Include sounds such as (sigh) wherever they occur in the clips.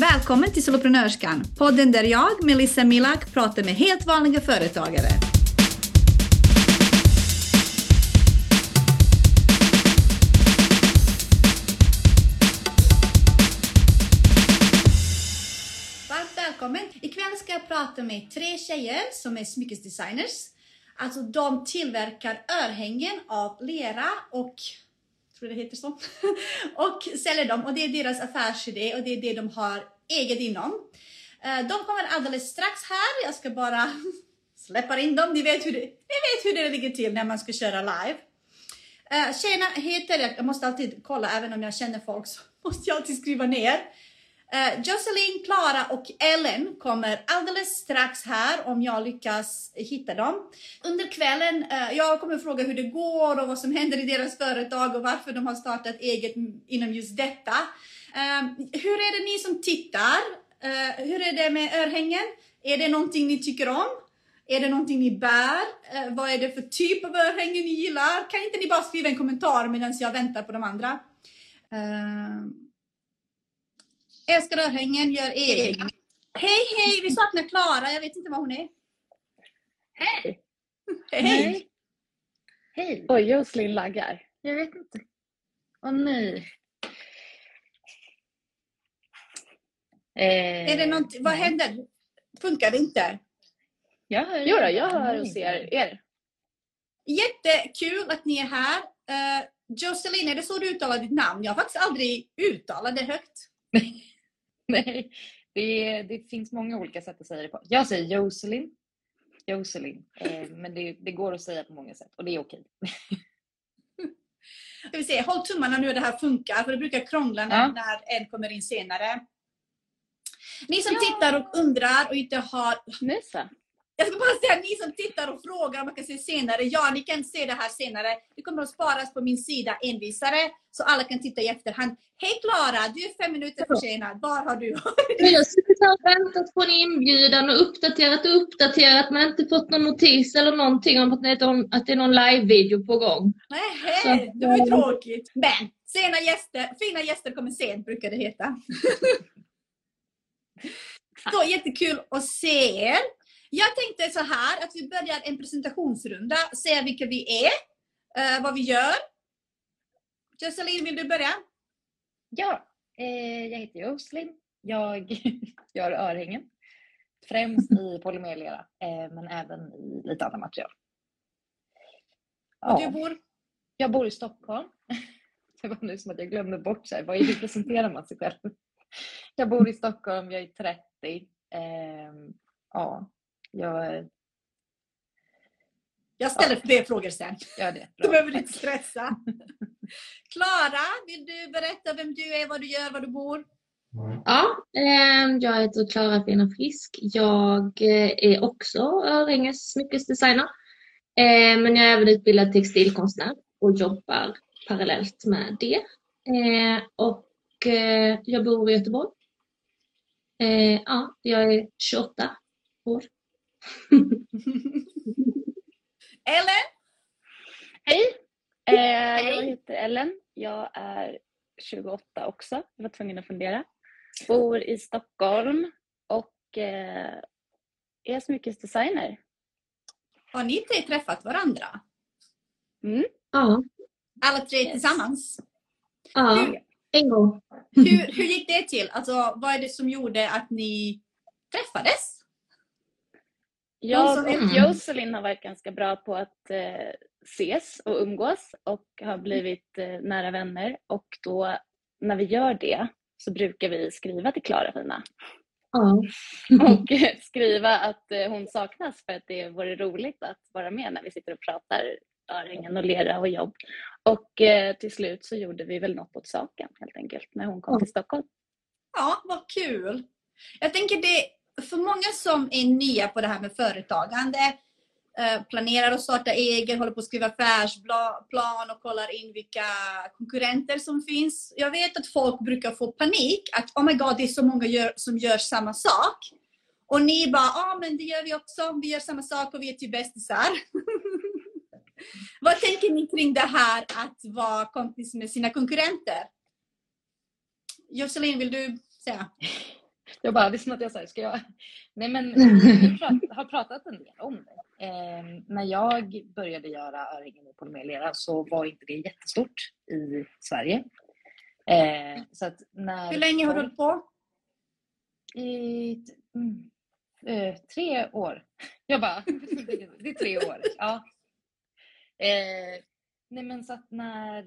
Välkommen till Soloprenörskan, podden där jag, Melissa Milak, pratar med helt vanliga företagare. Varmt välkommen! Ikväll ska jag prata med tre tjejer som är smyckesdesigners. Alltså de tillverkar örhängen av lera och tror det heter så. (laughs) och säljer dem och det är deras affärsidé och det är det de har eget inom. Eh, de kommer alldeles strax här. Jag ska bara (laughs) släppa in dem. Ni vet hur det, ni vet hur det ligger till när man ska köra live. Tjena tjejerna heter, jag måste alltid kolla även om jag känner folk så (laughs) måste jag alltid skriva ner. Uh, Jocelyn, Klara och Ellen kommer alldeles strax här om jag lyckas hitta dem. Under kvällen, uh, jag kommer fråga hur det går och vad som händer i deras företag och varför de har startat eget inom just detta. Uh, hur är det ni som tittar? Uh, hur är det med örhängen? Är det någonting ni tycker om? Är det någonting ni bär? Uh, vad är det för typ av örhängen ni gillar? Kan inte ni bara skriva en kommentar medan jag väntar på de andra? Älskar örhängen, gör egen. Hej hej, vi saknar Klara. Jag vet inte var hon är. Hej! Hej! Hej! Oj, Jocelyn laggar. Jag vet inte. Åh nej. Eh, Är det något, vad händer? Funkar det inte? Jag hör Jo då, jag hör och ser er. Jättekul att ni är här. Uh, Jocelyn, är det så du uttalar ditt namn? Jag har faktiskt aldrig uttalat det högt. (laughs) (laughs) Nej, det, det finns många olika sätt att säga det på. Jag säger Jocelyn. Jocelyn. Eh, (laughs) men det, det går att säga på många sätt och det är okej. Ska vi se, håll tummarna nu att det här funkar, för det brukar krångla när, Ja. när en kommer in senare. Ni som Ja. tittar och undrar och inte har Nu så. Jag ska bara säga, ni som tittar och frågar om man kan se senare. Ja, ni kan se det här senare. Det kommer att sparas på min sida envisare, så alla kan titta i efterhand. Hej Klara, du är fem minuter försenad. Var har du Men jag här och väntat på en inbjudan och uppdaterat och uppdaterat men inte fått någon notis eller någonting om att det är någon, live-video på gång. Nej, det var ju tråkigt. Men sena gäster, fina gäster kommer sent brukar det heta. (laughs) Så jättekul att se er. Jag tänkte så här att vi börjar en presentationsrunda, säga vilka vi är, eh, vad vi gör. Jocelyn, vill du börja? Ja, eh, jag heter Jocelyn. Jag (laughs) gör örhängen. Främst i (laughs) polymerlera, eh, men även i lite andra material. Och Ja, du bor? jag bor i Stockholm. (laughs) Det var nu som att jag glömde bort så här, vad, hur presenterar man sig själv? Jag bor i Stockholm, jag är 30. ehm, ja, jag Jag ställer fler frågor sen. gör det. (laughs) Du Bra. behöver inte stressa. Klara, vill du berätta vem du är, vad du gör, var du bor? Ja, eh, jag heter Klara Fina Frisk. Jag eh, är också örhänges smyckesdesigner. Eh, men jag är även utbildad textilkonstnär och jobbar parallellt med det. Eh, och eh, jag bor i Göteborg. Ja, jag är 28 år. (laughs) Ellen? Hej! Eh, Jag heter Ellen. Jag är 28 också. Jag var tvungen att fundera. Bor i Stockholm och eh, är smyckesdesigner. Har ni tre träffat varandra? Mm. Ja, Alla tre Yes. tillsammans? ja, en gång. Hur, hur gick det till? Alltså, vad är det som gjorde att ni träffades? Jag och är- Jocelyn har varit ganska bra på att eh, ses och umgås och har blivit eh, nära vänner. Och då när vi gör det så brukar vi skriva till Klara Fina Ja. (laughs) och eh, skriva att eh, hon saknas för att det vore roligt att vara med när vi sitter och pratar örhängen och lera och jobb. Och eh, till slut så gjorde vi väl något åt saken helt enkelt när hon kom Ja. till Stockholm. Ja, vad kul! Jag tänker det, för många som är nya på det här med företagande, eh, planerar att starta eget, håller på att skriva affärsplan och kollar in vilka konkurrenter som finns. Jag vet att folk brukar få panik, att oh my god, det är så många gör, som gör samma sak. Och ni bara, ja ah, men det gör vi också, vi gör samma sak och vi är typ bästisar. (laughs) Vad tänker ni kring det här att vara kompis med sina konkurrenter? Jocelyn, vill du säga? Jag bara, det är som att jag säger, ska jag? Nej men (laughs) vi har pratat en del om det. Eh, när jag började göra örhängen i polymerlera så var inte det jättestort i Sverige. Eh, så att när Hur länge har du hållit på? I mm, eh, tre år. Jag bara, (laughs) det är tre år. Ja. Eh, nej men så att när,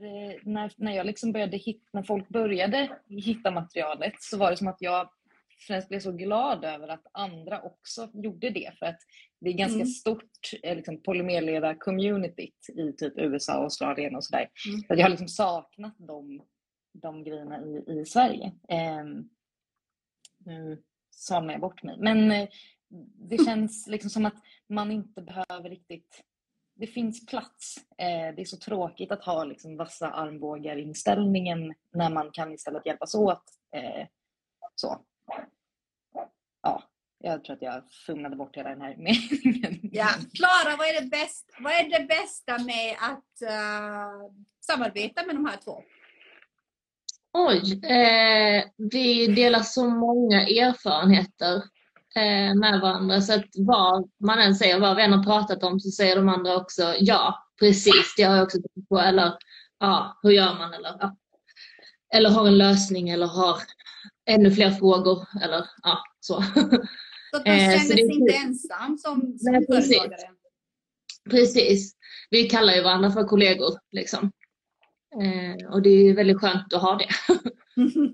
när, när jag liksom började hitta, när folk började hitta materialet så var det som att jag främst blev så glad över att andra också gjorde det för att det är ganska Mm. stort eh, liksom, polymerleda-communityt i typ USA och Australien och sådär. Mm. Så jag har liksom saknat de, de grejerna i, i Sverige. Ehm, nu samlar jag bort mig. Men eh, det (laughs) känns liksom som att man inte behöver riktigt... Det finns plats. Eh, det är så tråkigt att ha liksom vassa armbågar inställningen när man kan istället hjälpas åt. Eh, så. Ja, jag tror att jag fumlade bort hela den här meningen. (laughs) Ja. Klara, vad, är det bäst, vad är det bästa med att eh, samarbeta med de här två? Oj, eh, vi delar så många erfarenheter eh, med varandra så att vad man än säger, vad vi än har pratat om så säger de andra också ja, precis, det har jag också tänkt på eller ja, hur gör man eller ja. Eller har en lösning eller har ännu fler frågor eller ja, så. Så att man Eh, känner det sig inte ensam som, som Nej, precis. företagare. Precis. Vi kallar ju varandra för kollegor liksom. Eh, och det är väldigt skönt att ha det. (laughs)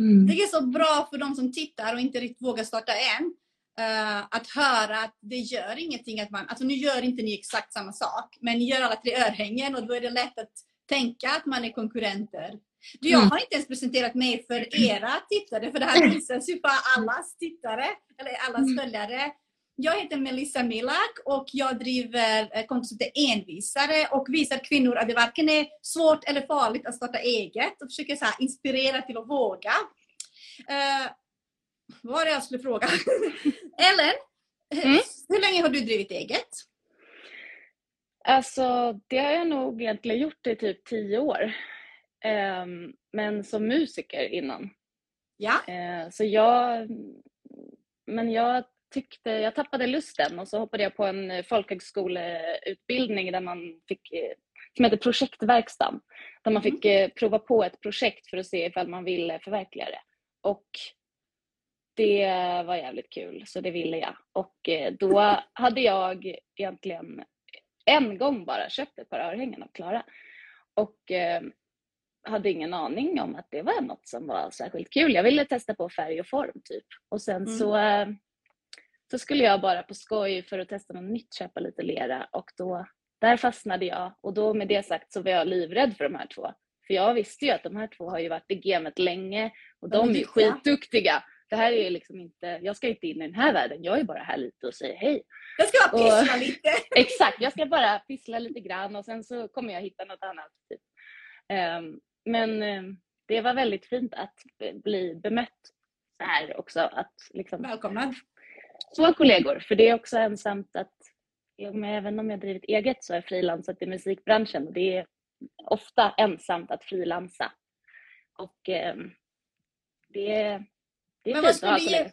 Mm. Det är så bra för de som tittar och inte riktigt vågar starta än. eh, att höra att det gör ingenting att man, alltså nu gör inte ni exakt samma sak, men ni gör alla tre örhängen och då är det lätt att tänka att man är konkurrenter. Du, jag Mm. har inte ens presenterat mig för era tittare, för det här visas ju för allas tittare, eller allas Mm. följare. Jag heter Melissa Milak och jag driver eh, heter Envisare och visar kvinnor att det varken är svårt eller farligt att starta eget och försöker så inspirera till att våga. Eh, vad var det jag skulle fråga? (laughs) Ellen, Mm. hur länge har du drivit eget? Alltså, det har jag nog egentligen gjort i typ tio år. Ehm, men som musiker innan. Ja. Eh, så jag... Men jag tyckte... Jag tappade lusten och så hoppade jag på en folkhögskoleutbildning där man fick... eh, Som heter projektverkstam. Där man fick eh, prova på ett projekt för att se ifall man ville förverkliga det. Och det var jävligt kul, så det ville jag. Och eh, då hade jag egentligen en gång bara köpt ett par örhängen av Klara. Och eh, hade ingen aning om att det var något som var särskilt kul. Jag ville testa på färg och form typ. Och sen Mm. så, eh, så skulle jag bara på skoj för att testa något nytt köpa lite lera och då där fastnade jag och då med det sagt så var jag livrädd för de här två. För jag visste ju att de här två har ju varit i gamet länge och De är de är ju duktiga. skitduktiga. Det här är liksom inte, jag ska inte in i den här världen, jag är bara här lite och säger hej. Jag ska bara pyssla lite. (laughs) Exakt, jag ska bara pyssla lite grann och sen så kommer jag hitta något annat. Typ. Ehm, men ehm, det var väldigt fint att bli bemött så här också. Att liksom Välkomna. få kollegor, för det är också ensamt att även om jag drivit eget så har jag frilansat i musikbranschen och det är ofta ensamt att frilansa. Och ehm, det, är- det är Men vad skulle, du ge, kollegor.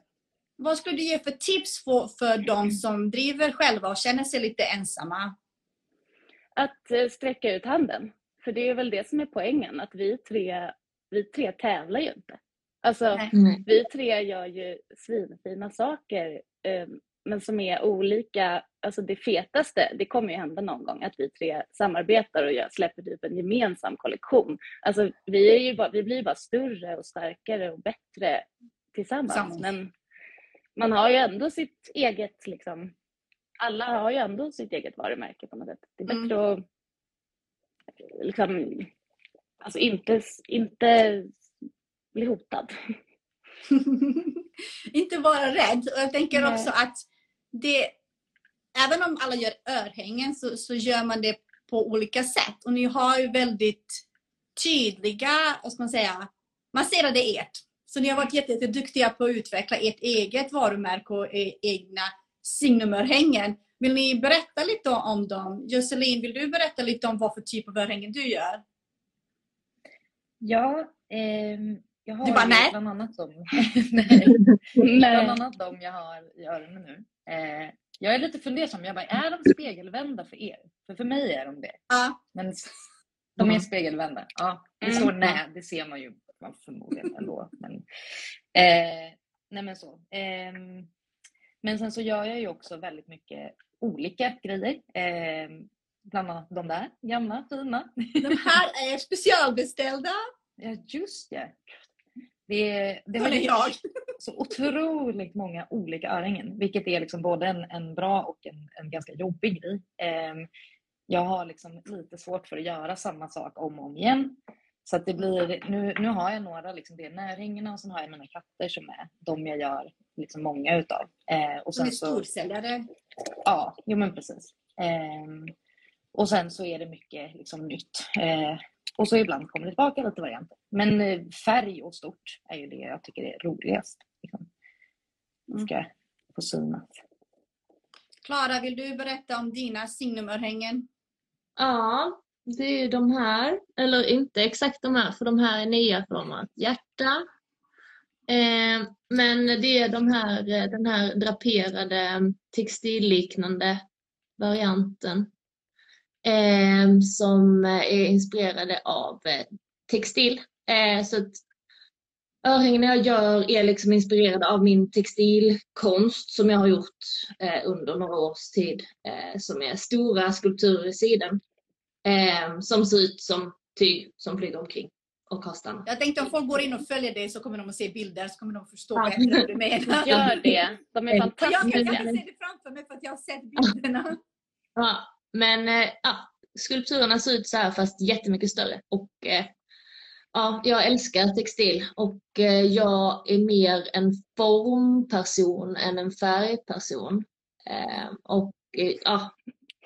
vad skulle du ge för tips för, för de som driver själva och känner sig lite ensamma? Att eh, sträcka ut handen. För det är väl det som är poängen, att vi tre, vi tre tävlar ju inte. Alltså, Nej. Nej. vi tre gör ju svinfina saker, eh, men som är olika. Alltså det fetaste, det kommer ju hända någon gång, att vi tre samarbetar och gör, släpper typ en gemensam kollektion. Alltså vi, är ju bara, vi blir ju bara större och starkare och bättre tillsammans. Tillsammans. Men man har ju ändå sitt eget, liksom, alla har ju ändå sitt eget varumärke på något sätt. Det är Mm. bättre att liksom, alltså inte, inte bli hotad. (laughs) inte vara rädd. Och jag tänker Nej. också att det, även om alla gör örhängen så, så gör man det på olika sätt. Och ni har ju väldigt tydliga, vad ska man säga, man ser att det är ert. Så ni har varit jätte- jätteduktiga på att utveckla ert eget varumärke och e- egna signumörhängen. Vill ni berätta lite om dem? Jocelyn, vill du berätta lite om vad för typ av örhängen du gör? Ja, ehm, jag har Du bara, nej. bland annat de, (laughs) nej, bland annat de jag har i öronen nu. Eh, jag är lite fundersam. Jag bara, är de spegelvända för er? För för mig är de det. Ja. Men de är Ja. spegelvända. Ja, det Mm. står nej. Det ser man ju man förmodligen ändå. Men, eh, nej men så. Ehm, men sen så gör jag ju också väldigt mycket olika grejer. Ehm, bland annat de där gamla fina. De här är specialbeställda. (laughs) Ja, just det. Det, det har jag. (laughs) så otroligt många olika örhängen, vilket är liksom både en, en bra och en, en ganska jobbig grej. Ehm, jag har liksom lite svårt för att göra samma sak om och om igen. Så att det blir, nu, nu har jag några, liksom det är närhängena och sen har jag mina katter som är de jag gör liksom många utav. Eh, och De är sen så, storsäljare. Ja, jo men precis. Ehm, och sen så är det mycket liksom nytt. Eh, och så ibland kommer det tillbaka lite varianter. Men eh, färg och stort är ju det jag tycker är roligast. Liksom. Mm. Ska få synat. Klara, vill du berätta om dina signumörhängen? Ja, det är ju de här. Eller inte exakt de här, för de här är nya format hjärta. Eh, men det är de här, eh, den här draperade textilliknande varianten. Eh, som eh, är inspirerade av eh, textil. Eh, så att örhängena jag gör är liksom inspirerade av min textilkonst som jag har gjort under några års tid. Som är stora skulpturer i sidan. Eh, som ser ut som tyg som flyger omkring och har stannat. Jag tänkte om folk går in och följer dig så kommer de att se bilder så kommer de att förstå Ja. bättre vad du menar. (laughs) Gör det. De är Ja, Jag kan, jag fantastiska. kan se det framför mig för att jag har sett bilderna. Ja, men eh, ja, skulpturerna ser ut så här fast jättemycket större. Och eh, ja, jag älskar textil och eh, jag är mer en formperson än en färgperson. Eh, och ja,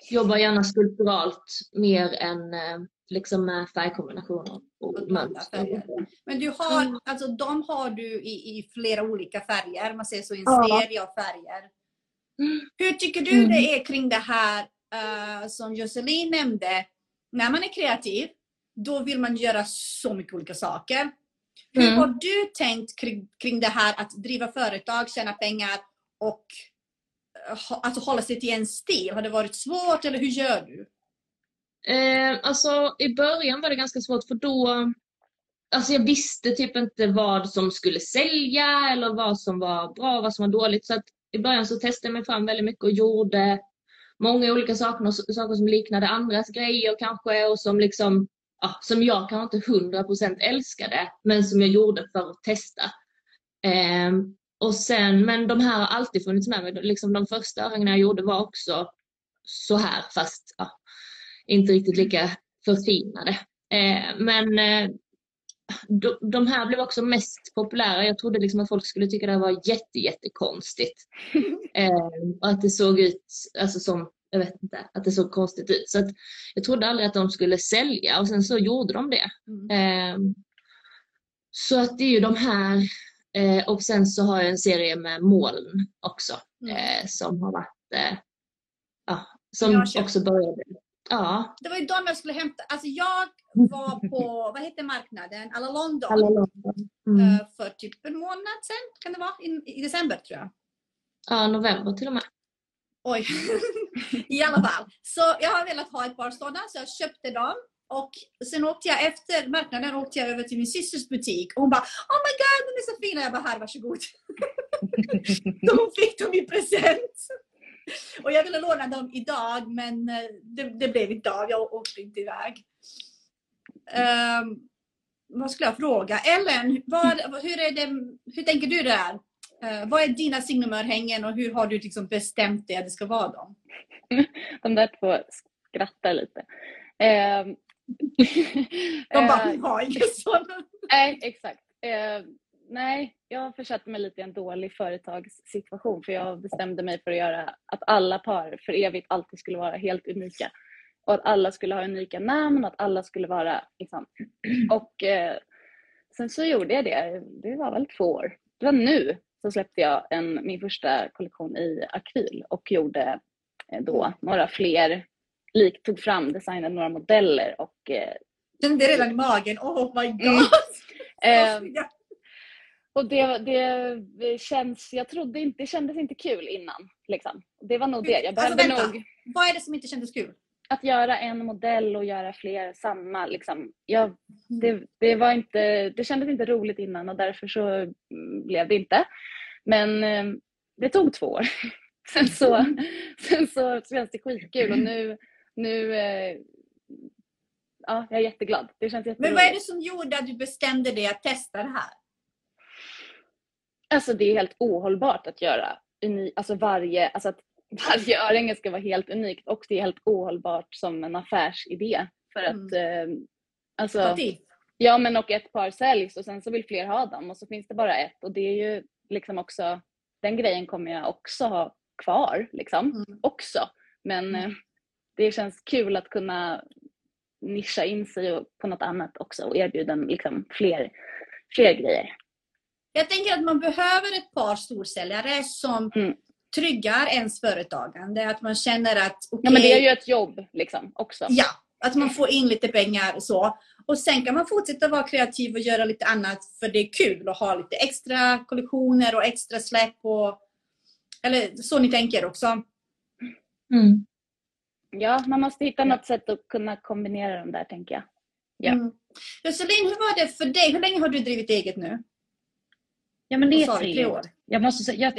jobbar gärna skulpturalt mer än eh, liksom med färgkombinationer och mönster. Men du har, Mm. alltså de har du i, i flera olika färger. Man ser så i en Ja. serie av färger. Mm. Hur tycker du Mm. det är kring det här eh, som Jocelyn nämnde? När man är kreativ, då vill man göra så mycket olika saker. Hur Mm. har du tänkt kring, kring det här att driva företag, tjäna pengar och alltså hålla sig till en stil? Har det varit svårt eller hur gör du? Eh, alltså i början var det ganska svårt för då, alltså jag visste typ inte vad som skulle sälja eller vad som var bra och vad som var dåligt. Så att i början så testade jag mig fram väldigt mycket och gjorde många olika saker, saker som liknade andras grejer kanske och som liksom, ja, som jag kanske inte 100% älskade, men som jag gjorde för att testa. Ehm, och sen, men de här har alltid funnits med mig. Liksom de första örhängena jag gjorde var också så här fast ja, inte riktigt lika förfinade. Eh, men eh, de, de här blev också mest populära. Jag trodde liksom att folk skulle tycka det var jätte, jättekonstigt. (laughs) Eh, och att det såg ut alltså som, jag vet inte, att det såg konstigt ut. Så att jag trodde aldrig att de skulle sälja och sen så gjorde de det. Mm. Eh, så att det är ju de här eh, och sen så har jag en serie med moln också Mm. eh, som har varit, eh, ja, som också började. Ja, Det var ju de jag skulle hämta. Alltså jag var på, (laughs) vad heter marknaden? Alla London. alla London. Mm. eh, för typ en månad sedan, kan det vara? I, I december tror jag. Ja, november till och med. Oj. (laughs) I alla fall. Så jag har velat ha ett par sådana så jag köpte dem. Och sen åkte jag efter marknaden åkte jag över till min systers butik och hon bara Oh my god, de är så fina! Jag bara här, varsågod. (laughs) de fick dem i present. Och jag ville låna dem idag men eh, det, det blev av. Jag åkte inte iväg. Ehm, vad skulle jag fråga? Ellen, vad, hur, är det, hur tänker du där? Eh, vad är dina signumörhängen och hur har du liksom bestämt det att det ska vara dem? (laughs) De där två skrattar lite. Ehm, De bara, hon har inga sådana. Nej, exakt. Eh, nej, jag försatte mig lite i en dålig företagssituation för jag bestämde mig för att göra att alla par för evigt alltid skulle vara helt unika. Och att alla skulle ha unika namn och att alla skulle vara liksom. Och eh, sen så gjorde jag det. Det var väl två år. Det var nu så släppte jag en, min första kollektion i akryl och gjorde eh, då några fler, lik, tog fram, designade några modeller och eh, Kände redan i magen, oh my god. Mm. (laughs) Eh, snygga. Och det, det känns, jag trodde inte, det kändes inte kul innan. Liksom. Det var nog det. Jag Alltså, behövde vänta. nog Vad är det som inte kändes kul? att göra en modell och göra fler samma. Liksom. Jag, det, det, var inte, det kändes inte roligt innan och därför så mm, blev det inte. Men eh, det tog två år. (laughs) Sen så, sen så känns det skitkul och nu, nu eh, ja, jag är jätteglad. Det känns Men jätteroligt. vad är det som gjorde att du bestämde dig att testa det här? Alltså det är helt ohållbart att göra uni, alltså varje, alltså att (laughs) varje örhänge ska vara helt unikt och det är helt ohållbart som en affärsidé. För att eh, alltså. Ja, men och ett par säljs och sen så vill fler ha dem och så finns det bara ett och det är ju liksom också, den grejen kommer jag också ha kvar liksom, Mm. också. Men eh, det känns kul att kunna nischa in sig på något annat också och erbjuda liksom fler, fler grejer. Jag tänker att man behöver ett par storsäljare som Mm. tryggar ens företagande. Att man känner att okej, Ja, men det är ju ett jobb liksom också. ja, att man får in lite pengar och så. Och sen kan man fortsätta vara kreativ och göra lite annat för det är kul att ha lite extra kollektioner och extra släpp. Och, eller så ni tänker också. Mm. Ja, man måste hitta något sätt att kunna kombinera dem där tänker jag. Ja. Mm. Jocelyn, hur var det för dig? Hur länge har du drivit eget nu? Ja men det är tre, år. Jag måste säga, jag,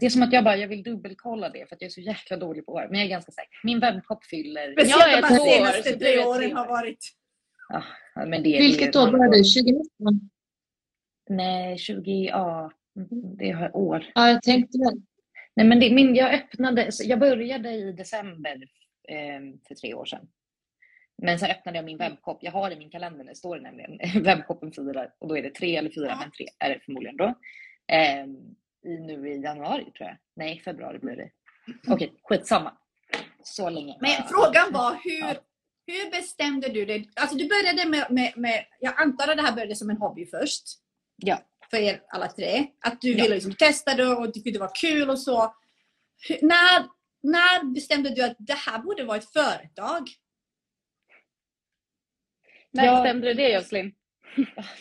det är som att jag bara, jag vill dubbelkolla det för att jag är så jäkla dålig på år. Men jag är ganska säker. Min webbshop fyller... Speciellt de senaste tre är åren har år. varit... Ja, men det, Vilket år började du? 2019? Nej, 20, ja. Det har år. Ja, jag tänkte väl. Nej men det, min, jag öppnade, jag började i december för tre år sedan. Men sen öppnade jag min webbshop. Jag har i min kalender, det står det nämligen, (laughs) webbshoppen firar. Och då är det tre eller fyra, men tre är det förmodligen då. Eh, i, nu i januari tror jag. Nej, februari blir det. Okej, skitsamma. Så länge. Men frågan var hur, Ja. hur bestämde du dig? Alltså du började med, med, med, jag antar att det här började som en hobby först. Ja. För er alla tre. Att du Ja. ville liksom testa det och tyckte det var kul och så. Hur, när, när bestämde du att det här borde vara ett företag? När Ja. bestämde du det Jocelyn?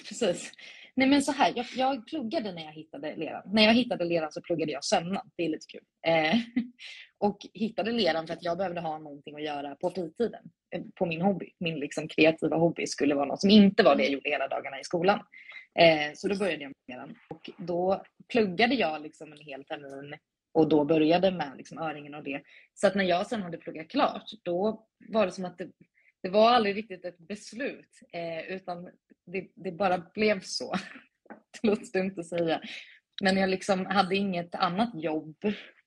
Precis. Nej men så här, jag, jag pluggade när jag hittade leran. När jag hittade leran så pluggade jag sömnad. Det är lite kul. Eh, (laughs) och hittade leran för att jag behövde ha någonting att göra på fritiden. Eh, På min hobby. Min liksom kreativa hobby skulle vara något som inte var det jag gjorde hela dagarna i skolan. Eh, så då började jag med leran. Och då pluggade jag liksom en hel termin och då började med liksom öringen och det. Så att när jag sen hade pluggat klart, då var det som att det, det var aldrig riktigt ett beslut. Eh, utan det, det bara blev så. (laughs) Det låter dumt att säga. Men jag liksom hade inget annat jobb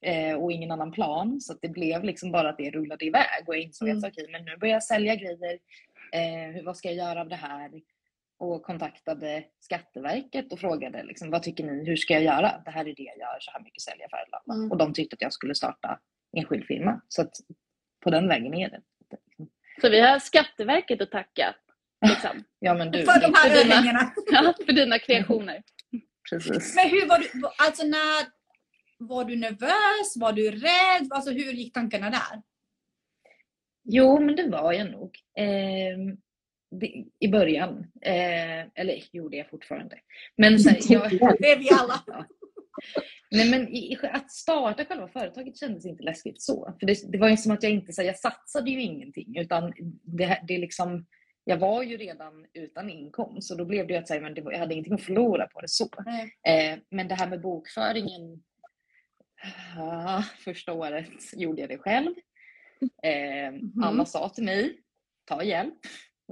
eh, och ingen annan plan. Så det blev liksom bara att det rullade iväg. Och jag insåg Mm. att okej, men nu börjar jag sälja grejer. Eh, vad ska jag göra av det här? Och kontaktade Skatteverket och frågade liksom, vad tycker ni? Hur ska jag göra? Det här är det jag gör. Så här mycket säljer jag för. Mm. Och de tyckte att jag skulle starta enskild firma. Så att på den vägen är det. Så vi har Skatteverket att tacka. Liksom. (laughs) Ja men du, för de här för dina-. (laughs) Ja, för dina kreationer. precis. Men hur var du, alltså när, var du nervös? Var du rädd? Alltså hur gick tankarna där? Jo, men det var jag nog. Eh, I början. Eh, eller gjorde jag fortfarande. Men sen, (laughs) jag, Det är vi alla. (laughs) Ja. Nej, men i, att starta själva företaget kändes inte läskigt så. För det, det var ju som att jag inte, så här, jag satsade ju ingenting utan det, det är liksom, jag var ju redan utan inkomst och då blev det ju att säga, men det jag hade ingenting att förlora på det så. Eh, men det här med bokföringen, ah, första året gjorde jag det själv. Eh, Mhm. Alla sa till mig, ta hjälp.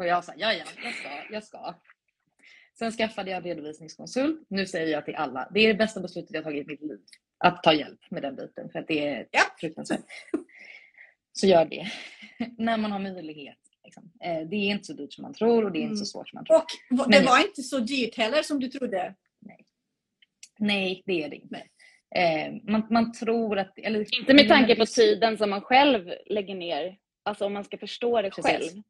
Och jag sa, ja ja, jag ska, jag ska. Sen skaffade jag en redovisningskonsult. Nu säger jag till alla, det är det bästa beslutet jag tagit i mitt liv. Att ta hjälp med den biten, för att det är Ja. fruktansvärt. Så gör det. (laughs) När man har möjlighet. Liksom. Eh, Det är inte så dyrt som man tror och det är inte så Mm. svårt som man tror. Och Men det ja. var inte så dyrt heller som du trodde. Nej, det är det inte. Eh, man, man tror att... Eller, Inte med tanke på tiden som man själv lägger ner. Alltså om man ska förstå det Precis. själv.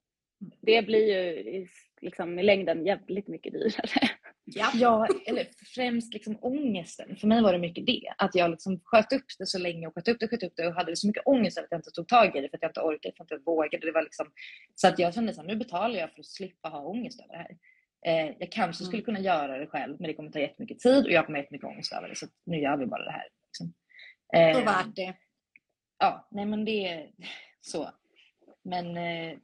Det blir ju i, liksom, i längden jävligt mycket dyrare. Ja. Ja, eller främst liksom ångesten. För mig var det mycket det. Att jag liksom sköt upp det så länge och sköt upp det, sköt upp det och hade så mycket ångest att jag inte tog tag i det för att jag inte orkade, för att jag inte vågade. Det var liksom, så att jag kände att nu betalar jag för att slippa ha ångest över det här. Eh, jag kanske skulle kunna göra det själv men det kommer ta jättemycket tid och jag kommer ha jättemycket ångest över det så nu gör vi bara det här. Liksom. Så Eh, värt det. Ja, nej men det är så. Men eh,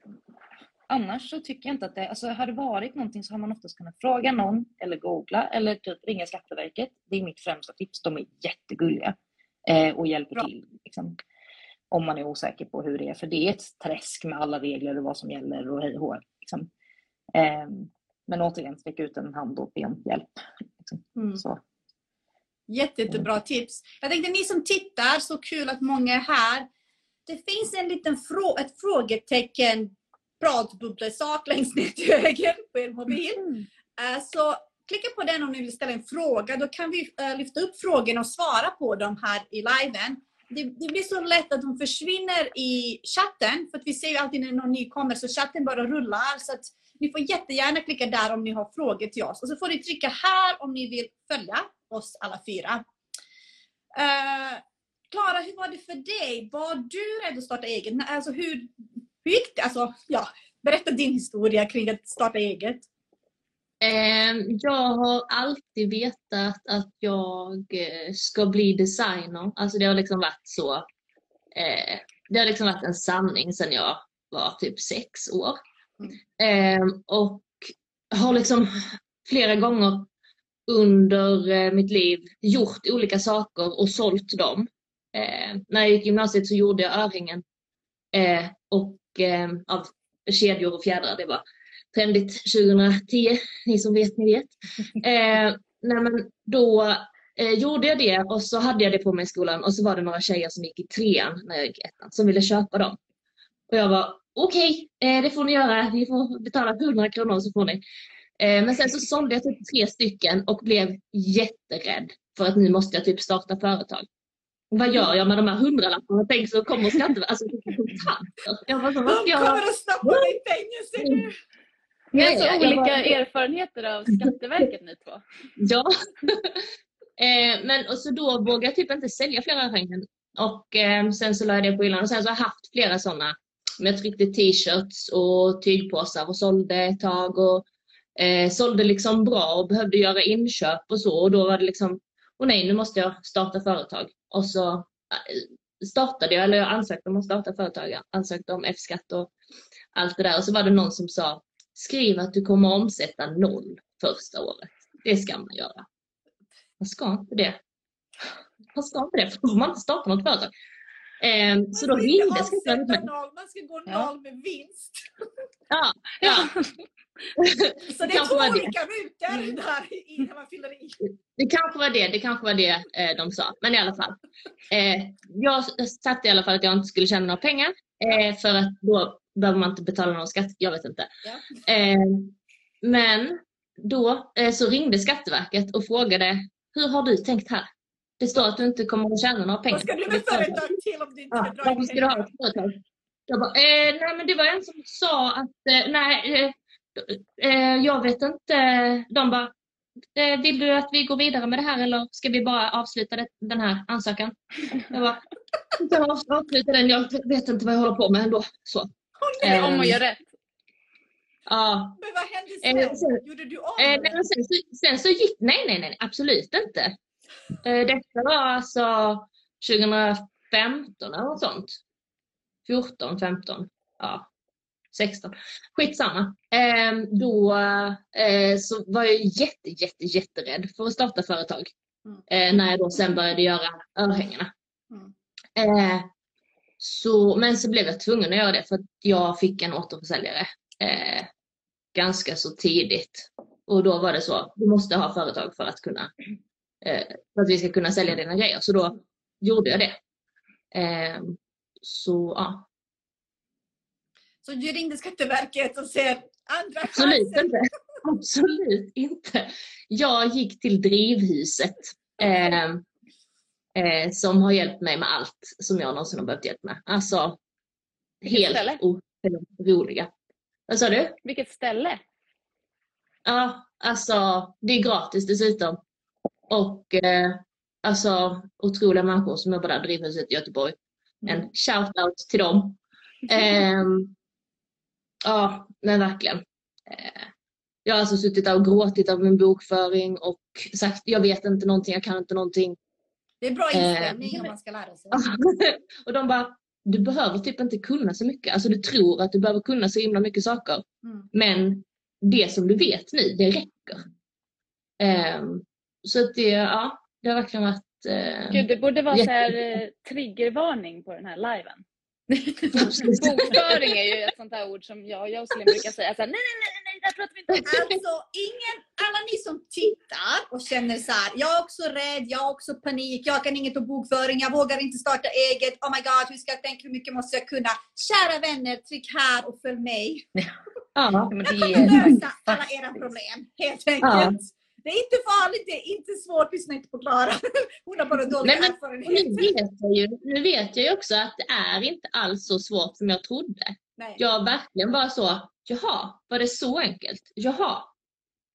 annars så tycker jag inte att det, alltså har det varit någonting så har man oftast kunnat fråga någon eller googla eller typ ringa Skatteverket. Det är mitt främsta tips, de är jättegulliga eh, och hjälper Bra. till. Liksom, om man är osäker på hur det är, för det är ett träsk med alla regler och vad som gäller och hej och liksom. eh, Men återigen, sträck ut en hand och be om hjälp. Liksom. Mm. Så. Jätte, jättebra tips. Jag tänkte ni som tittar, så kul att många är här. Det finns en liten frå ett frågetecken pratbubblesak längst ner till höger på er mobil. Eh, Så klicka på den om ni vill ställa en fråga. Då kan vi eh, lyfta upp frågorna och svara på dem här i liven. Det, det blir så lätt att de försvinner i chatten, för att vi ser ju alltid när någon ny kommer, så chatten bara rullar. Så ni får jättegärna klicka där om ni har frågor till oss. Och så får ni trycka här om ni vill följa oss alla fyra. Eh, Klara, hur var det för dig? Var du rädd att starta eget? Alltså, hur, hur gick det? Alltså, ja, berätta din historia kring att starta eget. Ehm, Jag har alltid vetat att jag eh, ska bli designer. Alltså det har liksom varit så. eh, Det har liksom varit en sanning sedan jag var typ sex år. Ehm, Och har liksom flera gånger under eh, mitt liv gjort olika saker och sålt dem. Eh, När jag gick gymnasiet så gjorde jag örhängen och eh, av kedjor och fjädrar. Det var trendigt 2010, ni som vet, ni vet. (laughs) Eh, nej men då eh, gjorde jag det och så hade jag det på mig i skolan och så var det några tjejer som gick i trean när jag gick ettan som ville köpa dem. Och jag var okej, eh, det får ni göra. Ni får betala 100 kronor så får ni. Eh, men sen så sålde jag typ tre stycken och blev jätterädd för att nu måste jag typ starta företag. Vad gör jag med de här hundralapparna? Tänk så kommer skatteverket, alltså kontanter. Jag var så, vad ska De jag kommer att stoppa dig i fängelse nu! Ni har så olika var- erfarenheter av Skatteverket ni två. Ja. (laughs) eh, men och så då vågade jag typ inte sälja flera örhängen. Och eh, sen så la jag det på hyllan och sen så har jag haft flera sådana. Men jag tryckte t-shirts och tygpåsar och sålde ett tag och eh, sålde liksom bra och behövde göra inköp och så och då var det liksom, och nej nu måste jag starta företag. Och så eh, startade jag, eller jag ansökte om att starta företag, jag ansökte om F-skatt och allt det där och så var det någon som sa skriv att du kommer omsätta noll första året. Det ska man göra. Man ska inte det. Man ska inte det, för då får man inte starta något företag. Ehm, så då ringde noll, man ska gå noll med vinst. Ja, (laughs) ja. Så det är kanske två var det. olika rutor där i, när man fyller i. Det kanske var det, det kanske var det eh, de sa. Men i alla fall. Eh, jag satte i alla fall att jag inte skulle tjäna några pengar. Eh, för att då behöver man inte betala någon skatt. Jag vet inte. Ja. Eh, men då eh, så ringde Skatteverket och frågade hur har du tänkt här? Det står att du inte kommer att tjäna några pengar. Vad ska du med företag." till om du inte Ja, dra in ska du ha pengar? Jag bara, eh, nej men det var en som sa att, eh, nej, eh, eh, jag vet inte. De bara, eh, vill du att vi går vidare med det här eller ska vi bara avsluta det, den här ansökan? Jag bara, av- avsluta den, jag vet inte vad jag håller på med ändå. Så. Det om Eh, att göra rätt? Ja, Men vad hände Eh, sen? sen- Gjorde du om Eh, nej, sen, så, sen så gick, nej, nej, nej, absolut inte. Eh, detta var alltså 2015 eller något sånt. 14, 15, ja, 16. Skitsamma. Eh, då eh, så var jag jätte, jätte, jätterädd för att starta företag. Mm. Eh, när jag då sen började göra örhängena. Mm. Eh, så, men så blev jag tvungen att göra det för att jag fick en återförsäljare eh, ganska så tidigt. Och då var det så, du måste ha företag för att kunna för att vi ska kunna sälja dina grejer. Så då gjorde jag det. Eh, så ja, Så du ringde Skatteverket och säger andra absolut chansen. inte. Absolut inte. Jag gick till Drivhuset eh, eh, som har hjälpt mig med allt som jag någonsin har behövt hjälp med. Alltså Vilket helt otroliga. Vad sa du? Vilket ställe? Ja, alltså det är gratis dessutom. Och eh, alltså otroliga människor som jobbar där, Drivhuset i Göteborg. En shout-out till dem. (laughs) Ehm, ja, men verkligen. Eh, Jag har alltså suttit där och gråtit av min bokföring och sagt jag vet inte någonting, jag kan inte någonting. Det är bra Eh, inställning om man ska lära sig. (laughs) och de bara, du behöver typ inte kunna så mycket. Alltså du tror att du behöver kunna så himla mycket saker. Mm. Men det som du vet nu, det räcker. Ehm, så att det, ja, det har verkligen varit... eh, Gud, det borde vara så här, Jätte- eh, triggervarning på den här liven. Bokföring är ju ett sånt här ord som jag och Jocelyn brukar säga. Så här, nej, nej, nej, nej, där pratar vi inte. Alltså ingen, alla ni som tittar och känner så här, jag är också rädd, jag har också panik, jag kan inget om bokföring, jag vågar inte starta eget, oh my god, hur ska jag tänka, hur mycket måste jag kunna? Kära vänner, tryck här och följ mig. ja, Men det Jag kommer lösa alla era problem, helt enkelt. Det är inte farligt, det är inte svårt, lyssna inte på Klara. Hon har bara dålig Nej, men erfarenhet. nu vet, jag ju, nu vet jag ju också att det är inte alls så svårt som jag trodde. Nej. Jag verkligen bara så, jaha, var det så enkelt? Jaha.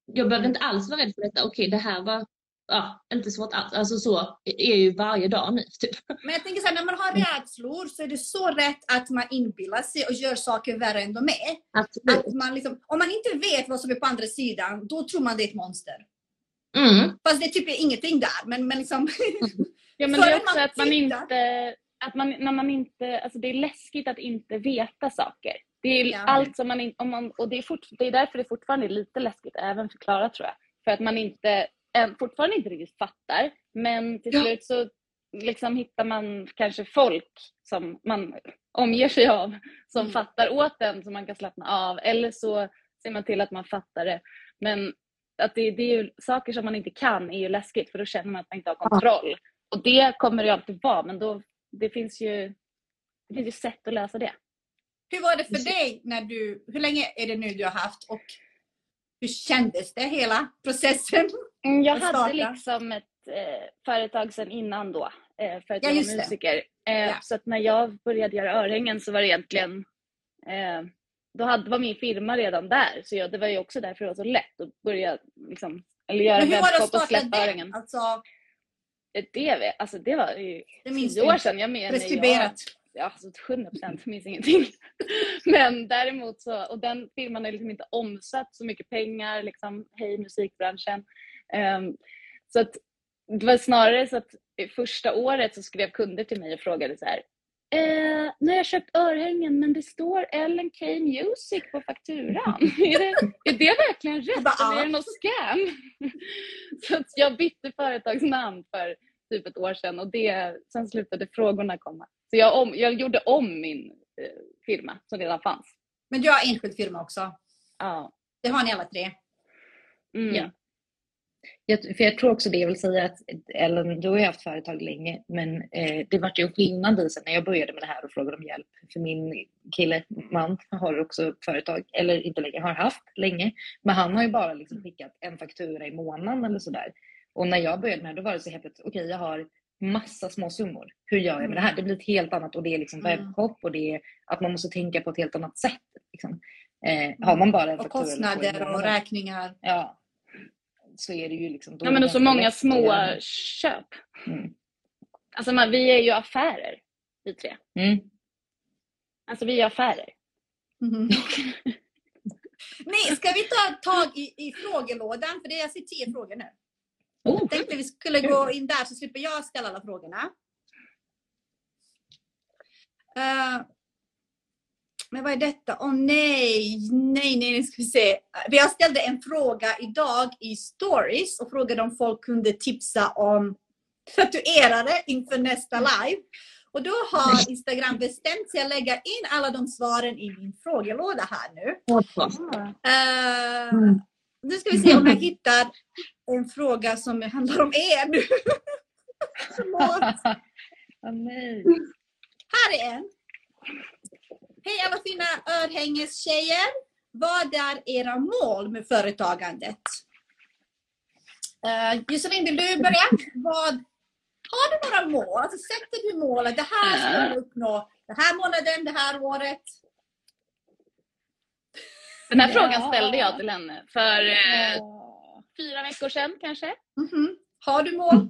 Jag behövde inte alls vara rädd för detta. Okej, det här var ja, inte svårt alls. Alltså så är ju varje dag nu. Typ. Men jag tänker så här, när man har rädslor så är det så rätt att man inbillar sig och gör saker värre än de är. Absolut. Att man liksom, om man inte vet vad som är på andra sidan, då tror man det är ett monster. Mm. Fast det är typ ingenting där. Men, men liksom, (laughs) Ja, men det är också man att man inte... Att man, när man inte, alltså det är läskigt att inte veta saker. Det är Ja. allt som man, in- om man och det är, fort, det är därför det fortfarande är lite läskigt, även för Klara tror jag. För att man inte, än, fortfarande inte riktigt fattar. Men till slut så liksom hittar man kanske folk som man omger sig av som Mm. fattar åt en så man kan slappna av. Eller så ser man till att man fattar det. Men att det, det är ju, saker som man inte kan är ju läskigt för då känner man att man inte har kontroll. Och det kommer det ju alltid vara men då, det finns ju det finns ju sätt att lösa det. hur var det för dig när du, hur länge är det nu du har haft och hur kändes det hela processen? Mm, Jag hade liksom ett eh, företag sedan innan då, eh, för att Ja, jag var musiker. Eh, Ja. Så att när jag började göra örhängen så var det egentligen, eh, då hade, var min firma redan där. Så jag, det var ju också därför det var så lätt att börja liksom, eller göra webbshop och släppa det? Alltså, Eh, Det, vet- alltså, det var ju det tio år sedan. Jag menar, jag, Preskriberat. ja, alltså 100 procent, minns ingenting. (laughs) Men däremot så, och den firman har liksom inte omsatt så mycket pengar, liksom, hej musikbranschen. Ehm, så att det var snarare så att första året så skrev kunder till mig och frågade så här. Eh, nu har jag köpt örhängen men det står Ellen K Music på fakturan. (laughs) är, det, är det verkligen rätt eller är det något scam? (laughs) så jag bytte företagsnamn för typ ett år sedan och det, sen slutade frågorna komma. Så jag, om, jag gjorde om min eh, firma som redan fanns. Men du har enskild firma också. Ja. Det har ni alla tre. Mm. Ja. Jag, för jag tror också det jag vill säga att Ellen, du har ju haft företag länge, men eh, det vart ju en skillnad i sen när jag började med det här och frågade om hjälp. För min kille, man, har också företag, eller inte länge, har haft länge, men han har ju bara liksom skickat en faktura i månaden eller sådär. Och när jag började med det här, då var det så helt plötsligt, okej jag har massa små summor. Hur gör jag med det här? Det blir ett helt annat och det är liksom Mm. webbshop och det är att man måste tänka på ett helt annat sätt. Liksom. Eh, har man bara en Och faktura i kostnader och räkningar. Ja. Så är det ju liksom. Ja men och så många små köp. Mm. Alltså man, vi är ju affärer, vi tre. Mm. Alltså vi är affärer. Mhm. (laughs) Nej, ska vi ta tag i, i frågelådan? För det är jag ser tio frågor nu. Oh, Jag tänkte vi skulle gå in där så slipper jag ställa alla frågorna. Eh, men vad är detta? Åh nej, nej, nej, nu ska vi se. Jag ställde en fråga idag i stories och frågade om folk kunde tipsa om tatuerare inför nästa live. Och då har Instagram bestämt sig att lägga in alla de svaren i min frågelåda här nu. Mm. Nu ska vi se om jag hittar en fråga som handlar om er nu. (laughs) (laughs) Nej. Här är en. Hej alla fina örhängestjejer. Vad är era mål med företagandet? Uh, Josefin, vill du börja? Vad, har du några mål? Alltså, sätter du målet? Det här ska jag uppnå den här månaden, det här året. Den här Ja. frågan ställde jag till henne för eh, Ja. fyra veckor sedan kanske. Mhm. Har du mål?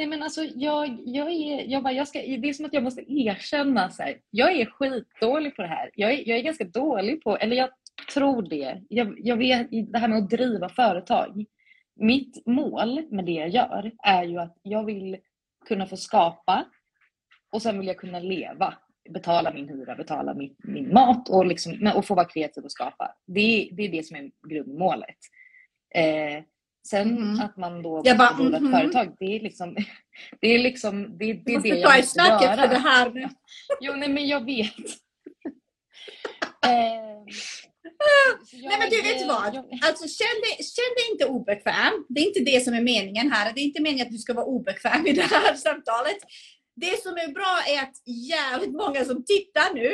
Nej men alltså jag, jag är, jag bara, jag ska, det är som att jag måste erkänna så här, jag är skitdålig på det här. Jag är, jag är ganska dålig på, eller jag tror det. Jag, jag vet, det här med att driva företag. Mitt mål med det jag gör är ju att jag vill kunna få skapa och sen vill jag kunna leva. Betala min hyra, betala min, min mat och, liksom, och få vara kreativ och skapa. Det, det är det som är grundmålet. Eh, sen Mhm. att man då Jag bara, driva ett mhm. företag, det är liksom (laughs) det är liksom det, det, är det jag måste göra. för det här nu. (laughs) Jo, nej men jag vet. (laughs) eh, så Nej men du jag- vet vad? jag- Alltså känn dig, känn dig inte obekväm. Det är inte det som är meningen här. Det är inte meningen att du ska vara obekväm i det här samtalet. Det som är bra är att jävligt många som tittar nu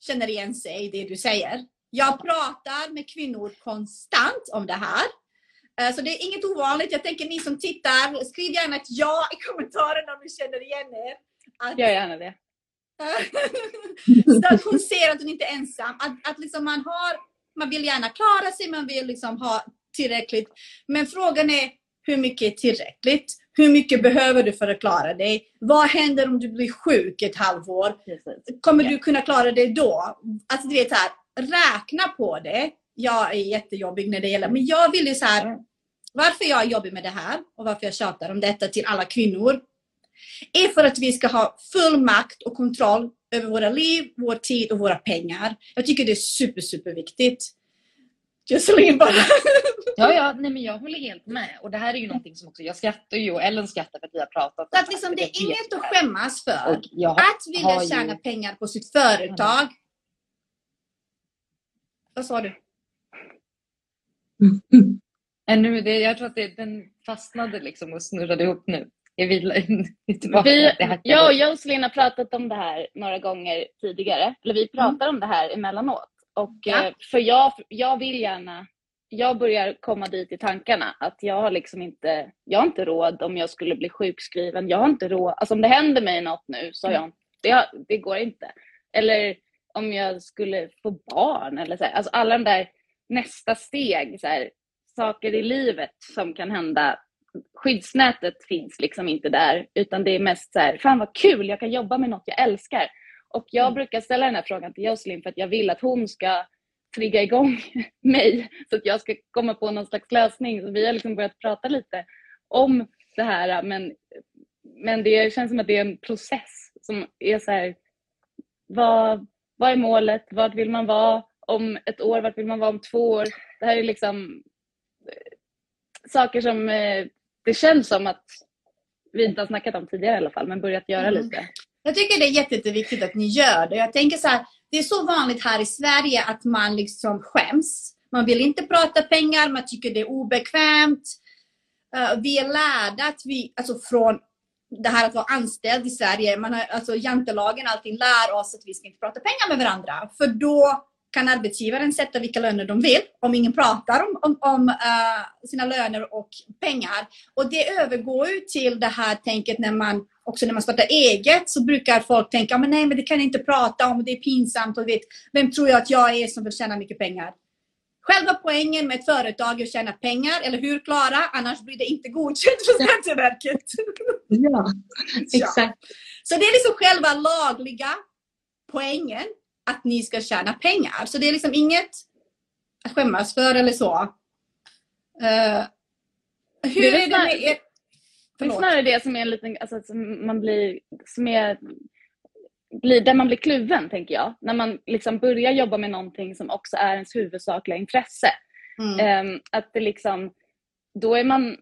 känner igen sig i det du säger. Jag pratar med kvinnor konstant om det här. Eh, Så det är inget ovanligt. Jag tänker ni som tittar, skriv gärna ett ja i kommentarerna om ni känner igen er. Att, Gör gärna det. (laughs) så att hon ser att hon inte är ensam. Att, att liksom man, har, man vill gärna klara sig, man vill liksom ha tillräckligt. Men frågan är hur mycket är tillräckligt? Hur mycket behöver du för att klara dig? Vad händer om du blir sjuk ett halvår? Kommer du kunna klara det då? Alltså du vet så här, räkna på det. Jag är jättejobbig när det gäller, men jag vill ju så här, varför jag jobbar med det här och varför jag tjatar om detta till alla kvinnor är för att vi ska ha full makt och kontroll över våra liv, vår tid och våra pengar. Jag tycker det är super, super viktigt. Jocelyn bara... Ja, ja, nej men jag håller helt med. Och det här är ju någonting som också, jag skrattar ju och Ellen skrattar för att vi har pratat Så om att liksom, det är inget att skämmas för. Har, Att vilja har ju- tjäna pengar på sitt företag. Vad sa du? (laughs) äh, nu, det, jag tror att det, den fastnade liksom och snurrade ihop nu. Jag vill tillbaka. Vi, det jag och Jocelyn har pratat om det här några gånger tidigare. Eller vi pratar om det här emellanåt. Och, Ja. eh, För jag, jag vill gärna, jag börjar komma dit i tankarna att jag har liksom inte, jag har inte råd om jag skulle bli sjukskriven. Jag har inte råd, alltså om det händer mig något nu så har jag det, har- det går inte. Eller om jag skulle få barn eller så. Alltså alla de där nästa steg, så här, saker i livet som kan hända skyddsnätet finns liksom inte där, utan det är mest så här, fan vad kul, jag kan jobba med något jag älskar. Och jag Mm. brukar ställa den här frågan till Jocelyn för att jag vill att hon ska trigga igång (laughs) mig så att jag ska komma på någon slags lösning. Så vi har liksom börjat prata lite om det här, men, men det känns som att det är en process som är så här, vad, vad är målet? Vart vill man vara om ett år? Vart vill man vara om två år? Det här är liksom eh, saker som eh, det känns som att vi inte har snackat om tidigare i alla fall, men börjat göra Mm. lite. Jag tycker det är jätte- jätteviktigt att ni gör det. Jag tänker så här, det är så vanligt här i Sverige att man liksom skäms. Man vill inte prata pengar, man tycker det är obekvämt. Eh, vi är lärda att vi, alltså från det här att vara anställd i Sverige, man har, alltså jantelagen allting lär oss att vi ska inte prata pengar med varandra. För då kan arbetsgivaren sätta vilka löner de vill om ingen pratar om, om, om eh, sina löner och pengar. Och det övergår ju till det här tänket när man också när man startar eget så brukar folk tänka men nej men det kan jag inte prata om, det är pinsamt och vet, vem tror jag att jag är som vill tjäna mycket pengar? Själva poängen med ett företag är att tjäna pengar, eller hur Klara? Annars blir det inte godkänt för Skatteverket. Ja, (laughs) Ja. exakt. Så det är liksom själva lagliga poängen att ni ska tjäna pengar. Så det är liksom inget att skämmas för eller så. Eh, hur Det är är det med er? Det är Förlåt. snarare det som är en liten, alltså som man blir, som är, blir, där man blir kluven tänker jag. När man liksom börjar jobba med någonting som också är ens huvudsakliga intresse. Mm. Ehm, att det liksom, då är man,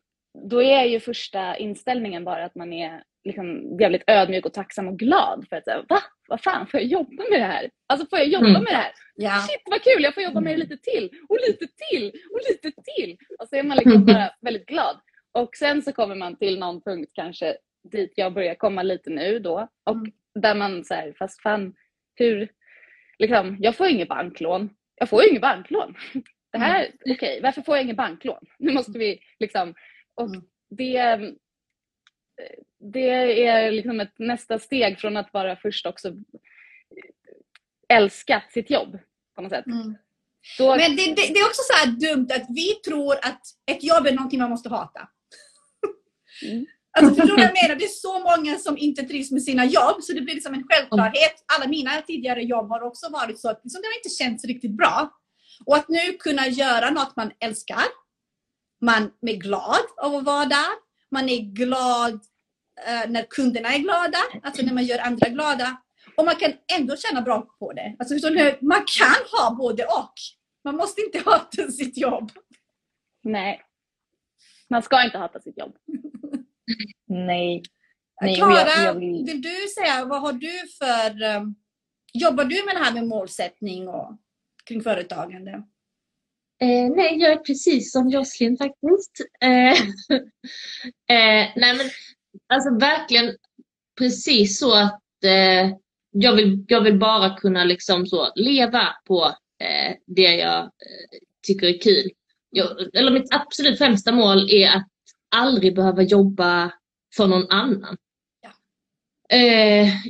då är ju första inställningen bara att man är liksom jävligt ödmjuk och tacksam och glad för att säga, va? Vad fan, får jag jobba med det här? Alltså får jag jobba Mm. med det här? Ja. Shit vad kul, jag får jobba med det lite till och lite till och lite till. Och så är man liksom bara (laughs) väldigt glad. Och sen så kommer man till någon punkt kanske dit jag börjar komma lite nu då. Och Mm. där man säger, fast fan, hur, liksom, jag får inget banklån. Jag får ju inget banklån. Det här, okej, varför får jag inget banklån? Nu måste vi liksom, och Mm. det, det är liksom ett nästa steg från att bara först också älska sitt jobb på något sätt. Mm. Då, Men det, det, det är också så här dumt att vi tror att ett jobb är någonting man måste hata. Mm. Alltså förstår du vad jag menar? Det är så många som inte trivs med sina jobb så det blir liksom en självklarhet. Alla mina tidigare jobb har också varit så att liksom, det har inte känts riktigt bra. Och att nu kunna göra något man älskar. Man är glad av att vara där. Man är glad eh, när kunderna är glada, alltså när man gör andra glada. Och man kan ändå tjäna bra på det. Alltså, man kan ha både och. Man måste inte hata sitt jobb. Nej. Man ska inte hata sitt jobb. (laughs) Nej. Nej, Klara, jag, jag vill... vill du säga, vad har du för... Um, jobbar du med det här med målsättning och kring företagande? Eh, nej, jag är precis som Jocelyn faktiskt. Eh, (laughs) eh, nej, men alltså verkligen precis så att eh, jag, vill, jag vill bara kunna liksom så leva på eh, det jag eh, tycker är kul. Jag, eller mitt absolut främsta mål är att aldrig behöva jobba för någon annan. Ja. Eh,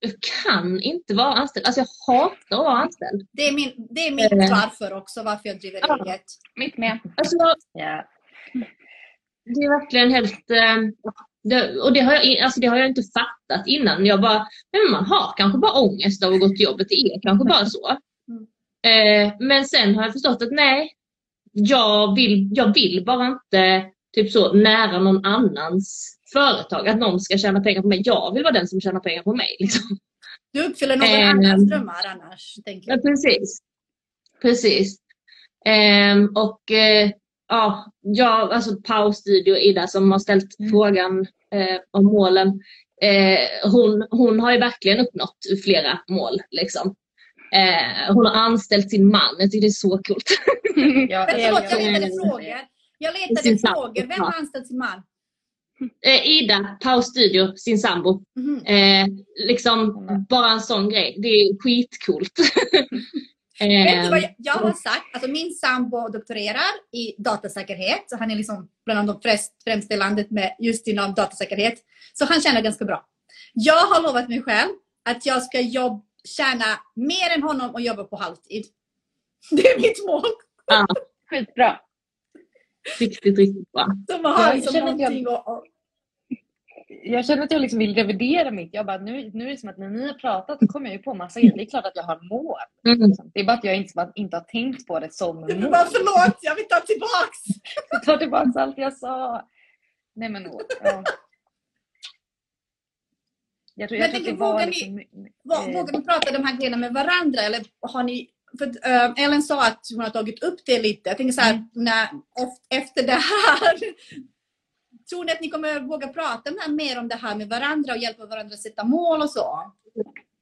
jag kan inte vara anställd. Alltså jag hatar att vara anställd. Det är, min, det är mitt Eh. varför också, varför jag driver Ja. eget. Mitt med. Alltså, Ja. det är verkligen helt... Eh, det, och det har, jag, alltså det har jag inte fattat innan. Jag bara, men man har kanske bara ångest av att gå till jobbet. Det är kanske bara så. Mm. Eh, men sen har jag förstått att nej, jag vill, jag vill bara inte typ så nära någon annans företag. Att någon ska tjäna pengar på mig. Jag vill vara den som tjänar pengar på mig. Liksom. Du uppfyller någon Eh. annans drömmar annars, tänker Ja, jag. precis. Precis. Ehm, och eh, ja, jag, alltså Pau Studio, Ida som har ställt Mm. frågan eh, om målen. Eh, hon, hon har ju verkligen uppnått flera mål. Liksom. Hon har anställt sin man. Jag tycker det är så coolt. (laughs) Ja, jag- förlåt, jag jag- letade frågor. Jag letade frågor. Vem ja. har anställt sin man? Eh, Ida, Pau Studio, sin sambo. Mhm. Eh, liksom Mm. bara en sån grej. Det är skitcoolt. (laughs) Vet du vad eh, jag, jag har sagt? Alltså min sambo doktorerar i datasäkerhet. Så han är liksom bland de främsta i landet med just inom datasäkerhet. Så han tjänar ganska bra. Jag har lovat mig själv att jag ska jobb, tjäna mer än honom och jobba på halvtid. (laughs) Det är mitt mål. (laughs) Skitbra. Riktigt, riktigt bra. Som har Jag som känner att jag- att- jag känner att jag liksom vill revidera mitt. Jag bara, nu, nu är det som att när ni har pratat så kommer jag ju på massa grejer. Det är klart att jag har mål. Mm. liksom. Det är bara att jag inte, inte har tänkt på det som Du mål. bara förlåt, jag vill ta tillbaks. (laughs) Jag tar tillbaka allt jag sa. Nej men åh, ja. Jag tror, Men jag tror att det tänker, var vågar liksom... Eh, Vågar ni prata de här grejerna med varandra? Eller har ni, för, eh, Ellen sa att hon har tagit upp det lite. Jag tänker så här, Mm. när, ef- efter det här. (laughs) Tror ni att ni kommer våga prata mer om det här med varandra och hjälpa varandra att sätta mål och så?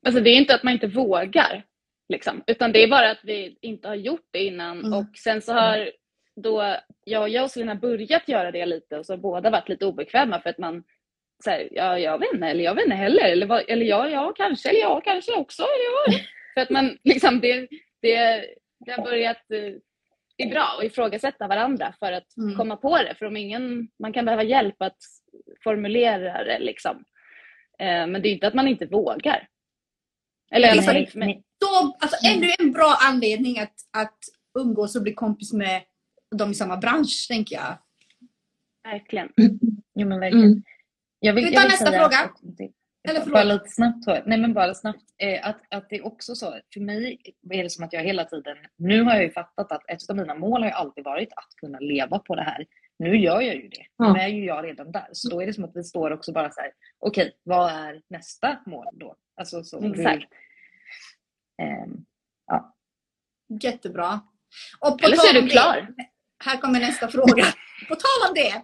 Alltså det är inte att man inte vågar. Liksom, utan det är bara att vi inte har gjort det innan. Mm. Och sen så har då jag och Jocelyn börjat göra det lite och så har båda varit lite obekväma för att man så här, ja, jag vet inte, eller jag vet inte heller. Eller, eller ja, ja, kanske, eller ja, kanske också. Eller ja. (laughs) För att man liksom, det, det, det har börjat eh, det är bra att ifrågasätta varandra för att Mm. komma på det. För om ingen, man kan behöva hjälp att formulera det liksom. Eh, men det är inte att man inte vågar. Eller i alla fall inte för mig. nej. Då, alltså, ännu en bra anledning att, att umgås och bli kompis med de i samma bransch, tänker jag. Verkligen. Jo men verkligen. Mm. Jag vill, Ska vi jag ta vill nästa fråga? att det- Eller bara lite snabbt. Nej men bara snabbt. Eh, att, att det är också så, för mig är det som att jag hela tiden, nu har jag ju fattat att ett av mina mål har ju alltid varit att kunna leva på det här. Nu gör jag ju det. Ja. Nu är ju jag redan där. Så då är det som att vi står också bara så här, okej, vad är nästa mål då? Alltså så Exakt. Hur, ehm, Jättebra. Och på Eller så är du det- klar. Här kommer nästa fråga. (laughs) På tal om det.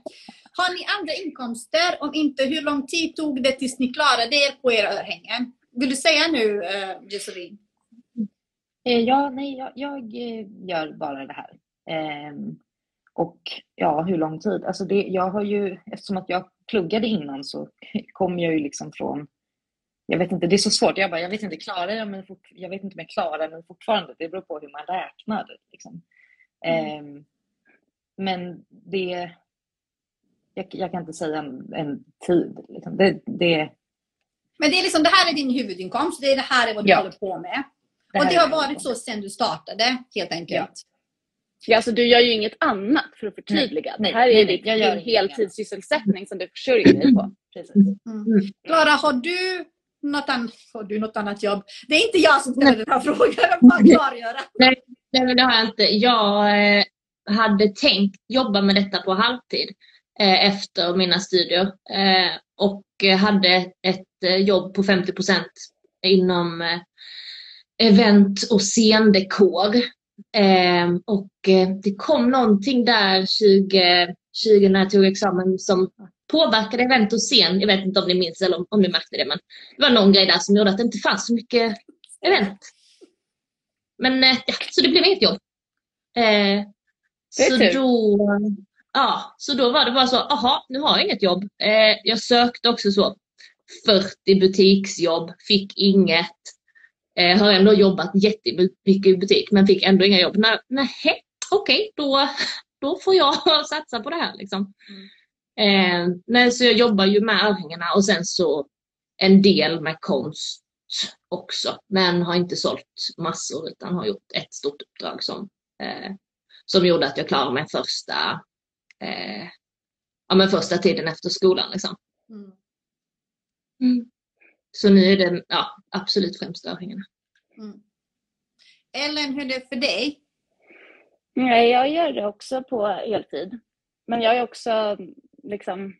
Har ni andra inkomster? Om inte, hur lång tid tog det tills ni klarade er på era örhängen? Vill du säga nu, uh, Jocelyn? Eh, Ja, nej, jag, jag eh, gör bara det här. Ehm, och ja, hur lång tid? Alltså det, jag har ju, eftersom att jag pluggade innan så (laughs) kom jag ju liksom från, jag vet inte, det är så svårt. Jag bara, jag vet inte, klarar jag mig fort, jag vet inte om jag klarar mig fortfarande. Det beror på hur man räknar. Liksom. Ehm, men det, jag, jag kan inte säga en, en tid. Liksom. Det, det, Men det är liksom, det här är din huvudinkomst. Det är det här är vad du Ja. håller på med. det och det har varit så sedan du startade, helt enkelt. Ja, alltså, du gör ju inget annat för att förtydliga. Nej, det här är nej, nej, ditt, jag gör din heltidssysselsättning som du försörjer dig på. (clears throat) Precis. Klara, har du något, an- har du något annat jobb? Det är inte jag som ställer den här frågan, jag bara klargöra. Nej, men det har jag inte. Jag eh, hade tänkt jobba med detta på halvtid eh, efter mina studier eh, och hade ett eh, jobb på 50% inom eh, event och scendekor. Eh, och det kom någonting där 2020 när jag tog examen som påverkade event och scen. Jag vet inte om ni minns eller om, om ni märkte det men det var någon grej där som gjorde att det inte fanns så mycket event. Men ja, så det blev inget jobb. Eh, så då, ja, så då var det bara så, aha, nu har jag inget jobb. Eh, jag sökte också så 40 butiksjobb, fick inget. Eh, har ändå jobbat jättemycket i butik men fick ändå inga jobb. Nej, okej, okay, då, då får jag (laughs) satsa på det här liksom. Mm. Eh, nej, så jag jobbar ju med örhängena och sen så en del med konst också. Men har inte sålt massor utan har gjort ett stort uppdrag som, eh, som gjorde att jag klarade mig första, eh, ja, men första tiden efter skolan. Liksom. Mm. Mm. Så nu är det ja, absolut främst örhängena. Mm. Ellen, hur är det för dig? Nej, jag gör det också på heltid. Men jag är också liksom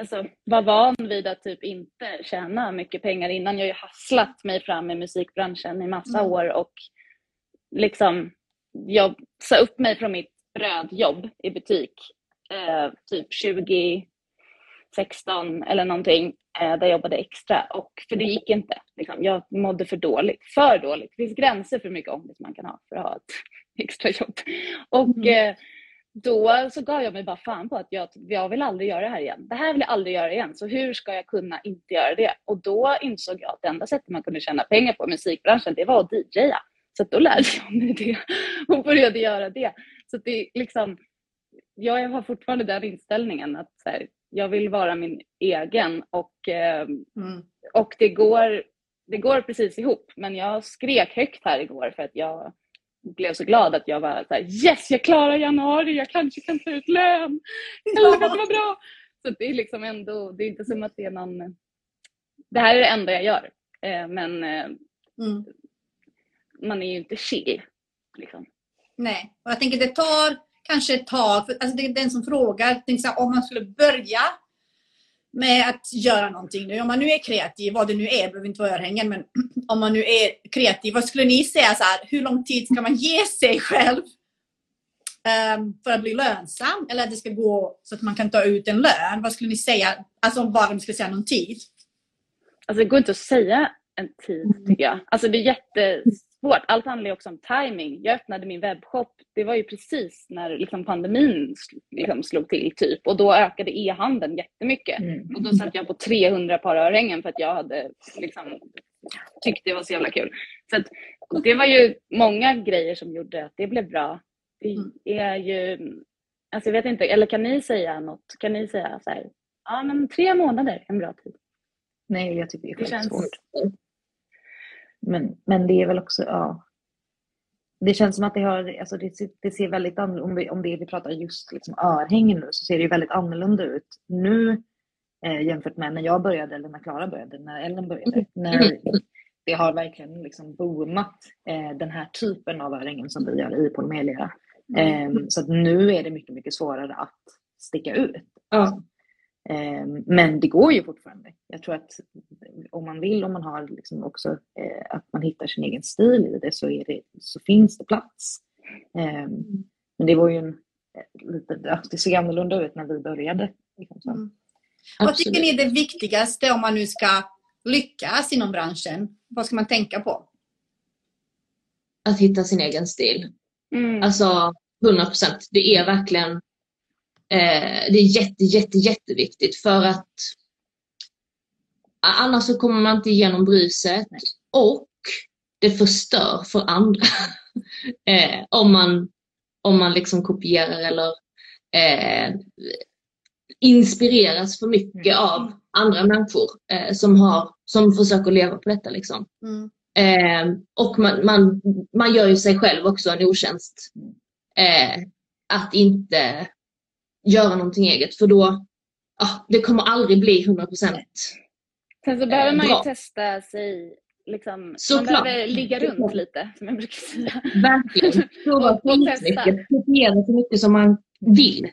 alltså, var van vid att typ inte tjäna mycket pengar innan. Jag har ju hasslat mig fram i musikbranschen i massa mm. år och liksom jag sa upp mig från mitt brödjobb i butik eh, typ 2016 eller någonting eh, där jag jobbade extra och för det gick inte. Liksom. Jag mådde för dåligt, för dåligt. Det finns gränser för hur mycket ångest man kan ha för att ha ett (laughs) extra jobb. Och mm. eh, då så gav jag mig bara fan på att jag, jag vill aldrig göra det här igen. Det här vill jag aldrig göra igen, så hur ska jag kunna inte göra det? Och då insåg jag att det enda sättet man kunde tjäna pengar på i musikbranschen, det var att DJa. Så då lärde (laughs) jag mig det och började göra det. Så det liksom, jag har fortfarande den inställningen att här, jag vill vara min egen och, eh, mm. och det, går, det går precis ihop. Men jag skrek högt här igår för att jag blev så glad att jag var så här, yes, jag klarar januari, jag kanske kan ta ut lön. Ja. det var bra. Så det är liksom ändå, det är inte som att det är någon, det här är det enda jag gör. Eh, men eh, mm. man är ju inte chill. Liksom. Nej, och jag tänker det tar kanske ett tag, för, alltså det är den som frågar, tänk så här, om man skulle börja med att göra någonting nu. Om man nu är kreativ, vad det nu är, behöver inte vara örhängen, men (clears throat) om man nu är kreativ, vad skulle ni säga så här, hur lång tid ska man ge sig själv um, för att bli lönsam? Eller att det ska gå så att man kan ta ut en lön? Vad skulle ni säga, alltså om bara ni skulle säga någon tid? Alltså det går inte att säga en tid tycker jag. Alltså det är jättesvårt. Allt handlar ju också om timing. Jag öppnade min webbshop, det var ju precis när liksom pandemin liksom slog till typ och då ökade e-handeln jättemycket. Mm. Och då satt jag på 300 par örhängen för att jag hade liksom tyckte det var så jävla kul. Så att, det var ju många grejer som gjorde att det blev bra. Det mm. är ju, alltså jag vet inte, eller kan ni säga något? Kan ni säga så här, ja men tre månader är en bra tid. Nej, jag tycker det är det känns... svårt. Men, men det är väl också, ja. Det känns som att det har, alltså det, det ser väldigt annorlunda, om, vi, om det vi pratar just liksom örhängen nu, så ser det ju väldigt annorlunda ut nu eh, jämfört med när jag började eller när Klara började, när Ellen började. Mm. När det har verkligen liksom boomat eh, den här typen av örhängen som vi gör i Polymelia. Eh, så att nu är det mycket, mycket svårare att sticka ut. Ja. Ehm, men det går ju fortfarande. Jag tror att om man vill, om man har liksom också eh, att man hittar sin egen stil i det så, är det, så finns det plats. Ehm, men det var ju en, eh, lite, det såg annorlunda ut när vi började. Liksom mm. Vad tycker ni är det viktigaste om man nu ska lyckas inom branschen? Vad ska man tänka på? Att hitta sin egen stil. Mm. Alltså 100 procent. Det är verkligen det är jätte, jätte, jätteviktigt för att annars så kommer man inte igenom bruset och det förstör för andra. (laughs) eh, om man, om man liksom kopierar eller eh, inspireras för mycket mm. av andra människor eh, som, har, som försöker leva på detta. Liksom. Mm. Eh, och man, man, man gör ju sig själv också en otjänst. Eh, att inte göra någonting eget för då, ja, det kommer aldrig bli 100% Sen så behöver man ju testa sig liksom, Såklart. man behöver ligga runt lite, som jag brukar säga. Verkligen. (laughs) Prova Och- och testa. skitmycket. Kopiera så mycket som man vill.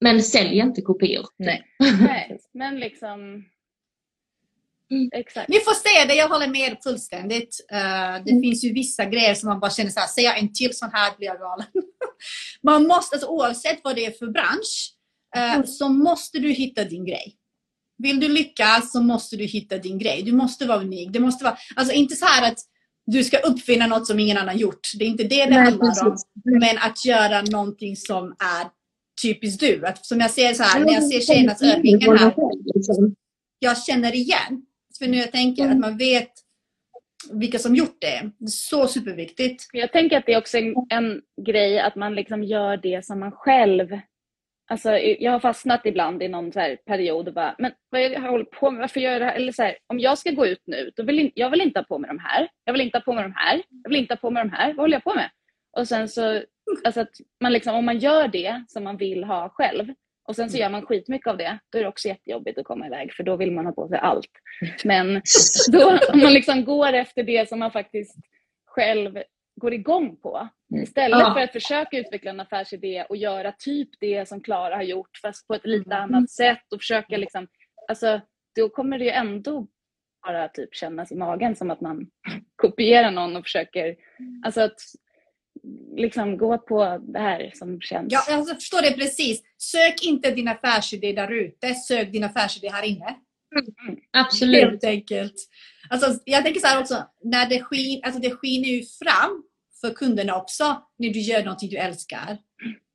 Men sälj inte kopior. Nej. (laughs) Nej, men liksom... Mm. Exakt. Ni får se det, jag håller med fullständigt. Eh, det Mm. finns ju vissa grejer som man bara känner så här, säger jag en till sån här blir jag galen. (laughs) man måste, alltså, oavsett vad det är för bransch, eh, Mm. så måste du hitta din grej. Vill du lyckas så måste du hitta din grej. Du måste vara unik. Det måste vara, alltså inte så här att du ska uppfinna något som ingen annan gjort. Det är inte det det Nej, handlar om. precis. Men att göra någonting som är typiskt du. Att, som jag ser så här, när jag ser tjejernas örhängen här Liksom. jag känner igen. För nu jag tänker Mm. att man vet vilka som gjort det. Det är så superviktigt. Jag tänker att det är också en, en grej att man liksom gör det som man själv... Alltså, jag har fastnat ibland i någon så här period och bara, men vad är det jag håller på med? Varför gör jag det här? Eller så här, om jag ska gå ut nu, då vill in, jag vill inte ha på mig de här. Jag vill inte ha på mig de här. Jag vill inte ha på mig de här. Vad håller jag på med? Och sen så, alltså att man liksom, om man gör det som man vill ha själv och sen så gör man skitmycket av det, då är det också jättejobbigt att komma iväg för då vill man ha på sig allt. Men då, om man liksom går efter det som man faktiskt själv går igång på. Mm. Istället Ja. för att försöka utveckla en affärsidé och göra typ det som Klara har gjort fast på ett lite Mm. annat sätt och försöka liksom, alltså då kommer det ju ändå bara typ kännas i magen som att man (laughs) kopierar någon och försöker, alltså att liksom gå på det här som känns. Ja, jag förstår det precis. Sök inte din affärsidé där ute. Sök din affärsidé här inne. Absolut. Helt enkelt. Alltså, jag tänker så här också. När det, skin, alltså det skiner ju fram för kunderna också när du gör någonting du älskar.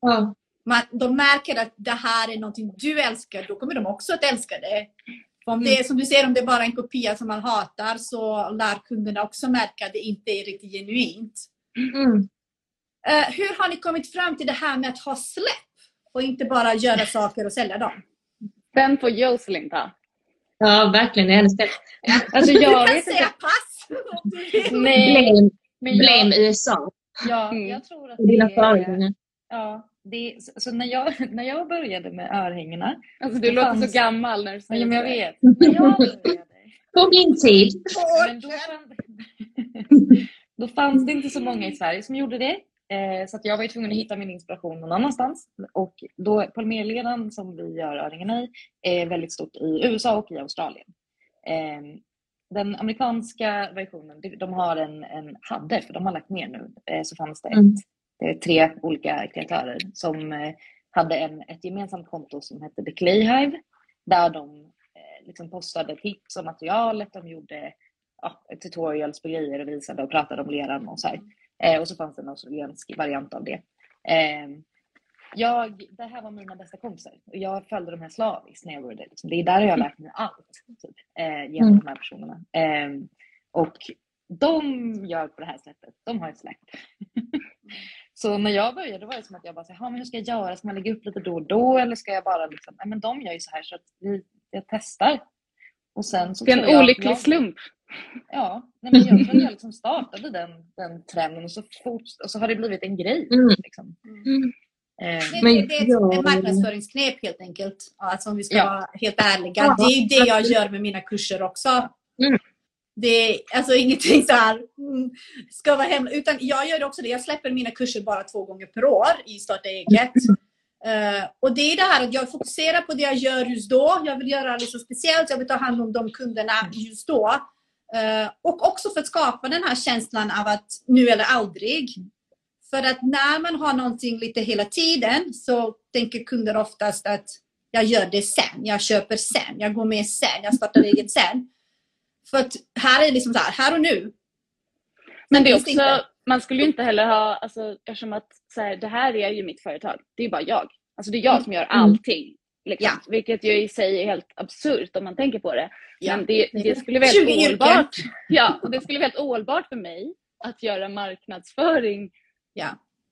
Ja. Man, de märker att det här är någonting du älskar, då kommer de också att älska det. För om det är som du säger, om det är bara en kopia som man hatar så lär kunderna också märka att det inte är riktigt genuint. Mm. Eh, hur har ni kommit fram till det här med att ha släpp och inte bara göra saker och sälja dem? Den får Jocelyn ta. ja, verkligen. Hennes fel. Alltså Du jag kan vet säga inte. pass du. Nej, Blame, Men jag, blame USA ja, Mm. jag tror att dina det är, ja, det så, så när jag, när jag började med örhängena, alltså du låter fanns- så gammal när du säger ja, men jag vet, (laughs) när jag började På min tid. (laughs) Då fanns det inte så många i Sverige som gjorde det. Eh, så att jag var tvungen att hitta min inspiration någon annanstans. Och då polymerledan som vi gör öringarna i är väldigt stort i USA och i Australien. Eh, den amerikanska versionen, de- har en, en hade, för de har lagt ner nu, eh, så fanns det, ett, Mm. det tre olika kreatörer som eh, hade en, ett gemensamt konto som hette The Clay Hive där de eh, liksom postade tips om materialet, de gjorde ja, tutorials på grejer och visade och pratade om leran och så här. Eh, och så fanns det en australiensk variant av det. Eh, jag, det här var mina bästa kompisar och jag följde de här slaviskt när jag började. Liksom. Det är där jag har lärt mig allt typ, eh, genom Mm. de här personerna. Eh, och de gör på det här sättet. De har ett släpp. (laughs) så när jag började var det som att jag bara, så, här, "Ja, men hur ska jag göra? Ska man lägga upp lite då och då eller ska jag bara liksom, men de gör ju så här så att vi, jag testar. Och sen så Det är en olycklig jag, slump. Ja, nej, men jag tror jag liksom startade den, den trenden och så, fort, och så har det blivit en grej. Mm. Liksom. Mm. Eh, Det, Men det, det är ett en marknadsföringsknep helt enkelt. Alltså om vi ska Ja. vara helt ärliga. Ja, det är det jag gör med mina kurser också. Mm. Det är alltså ingenting så här, mm, ska vara hemma. Utan jag gör också det. Jag släpper mina kurser bara två gånger per år i Starta eget. Eh, och det är det här att jag fokuserar på det jag gör just då. Jag vill göra liksom speciellt. Jag vill ta hand om de kunderna just då. Eh, och också för att skapa den här känslan av att nu eller aldrig. För att när man har någonting lite hela tiden så tänker kunder oftast att jag gör det sen, jag köper sen, jag går med sen, jag startar eget sen. För att här är det liksom så här, här och nu. Men det är också. Man skulle ju inte heller ha, alltså, eftersom att så här, det här är ju mitt företag. Det är bara jag. Alltså det är jag som gör allting. Liksom. Ja. Vilket ju i sig är helt absurt om man tänker på det. Ja. Men det, det skulle vara 20 helt ohållbart. Ja, och det skulle vara helt ohållbart för mig att göra marknadsföring Ja.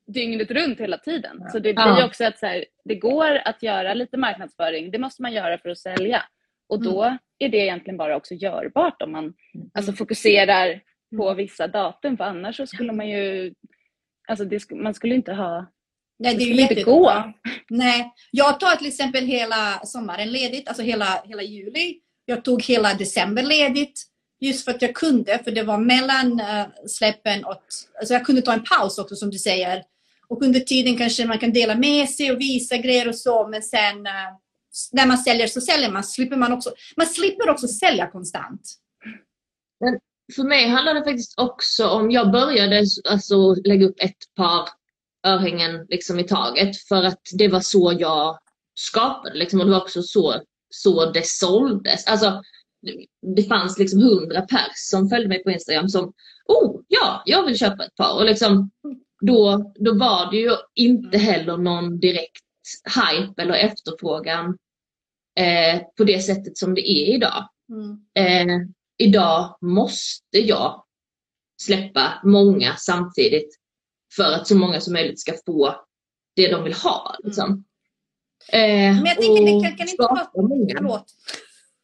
dygnet runt hela tiden. Ja. Så det blir Ja. också att så här, det går att göra lite marknadsföring. Det måste man göra för att sälja. Och då är det egentligen bara också görbart om man alltså, fokuserar på vissa datum. För annars så skulle man ju... Alltså det, man skulle inte ha... Nej, Det det är ju skulle inte gå. Nej, jag tar till exempel hela sommaren ledigt, alltså hela, hela juli. Jag tog hela december ledigt. Just för att jag kunde, för det var mellan uh, släppen och alltså jag kunde ta en paus också som du säger. Och under tiden kanske man kan dela med sig och visa grejer och så, men sen uh, när man säljer så säljer man, slipper man också, man slipper också sälja konstant. Men för mig handlar det faktiskt också om, jag började alltså lägga upp ett par örhängen liksom i taget för att det var så jag skapade liksom, och det var också så, så det såldes. Alltså, det fanns liksom hundra pers som följde mig på Instagram som Oh, ja, jag vill köpa ett par. Och liksom, då, då var det ju inte heller någon direkt hype eller efterfrågan eh, på det sättet som det är idag. Mm. Eh, idag måste jag släppa många samtidigt för att så många som möjligt ska få det de vill ha. Liksom. Eh, Men jag tänker, det kan, kan inte vara... många. Förlåt.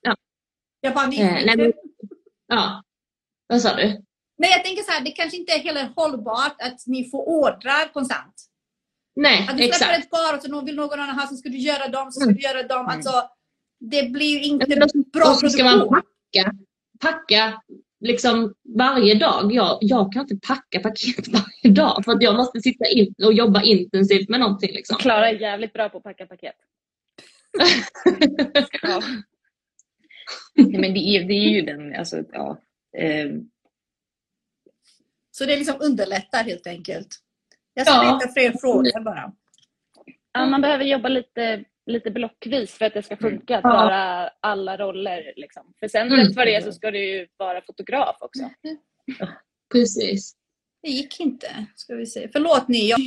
Ja. Jag bara Eh, nej, men, ja, vad sa du? Men jag tänker så här, det kanske inte är heller hållbart att ni får ordrar konstant. Nej, Att du släpper exakt. ett par och så vill någon annan ha så ska du göra dem, så ska Mm. du göra dem. Mm. Alltså, det blir ju inte bra och så ska man produktion. packa, packa liksom varje dag. Jag, jag kan inte packa paket (laughs) varje dag för att jag måste sitta in och jobba intensivt med någonting. Liksom. Klara är jävligt bra på att packa paket. (laughs) Ja. Nej, men det är, det är ju den, alltså, ja. Eh, Så det liksom underlättar helt enkelt. Jag ska Ja. veta fler frågor bara. Ja, man behöver jobba lite, lite blockvis för att det ska funka att vara alla roller. Liksom. För sen Mm. rätt vad det är så ska du ju vara fotograf också. Precis. Det gick inte. Ska vi se. Förlåt ni. Jag...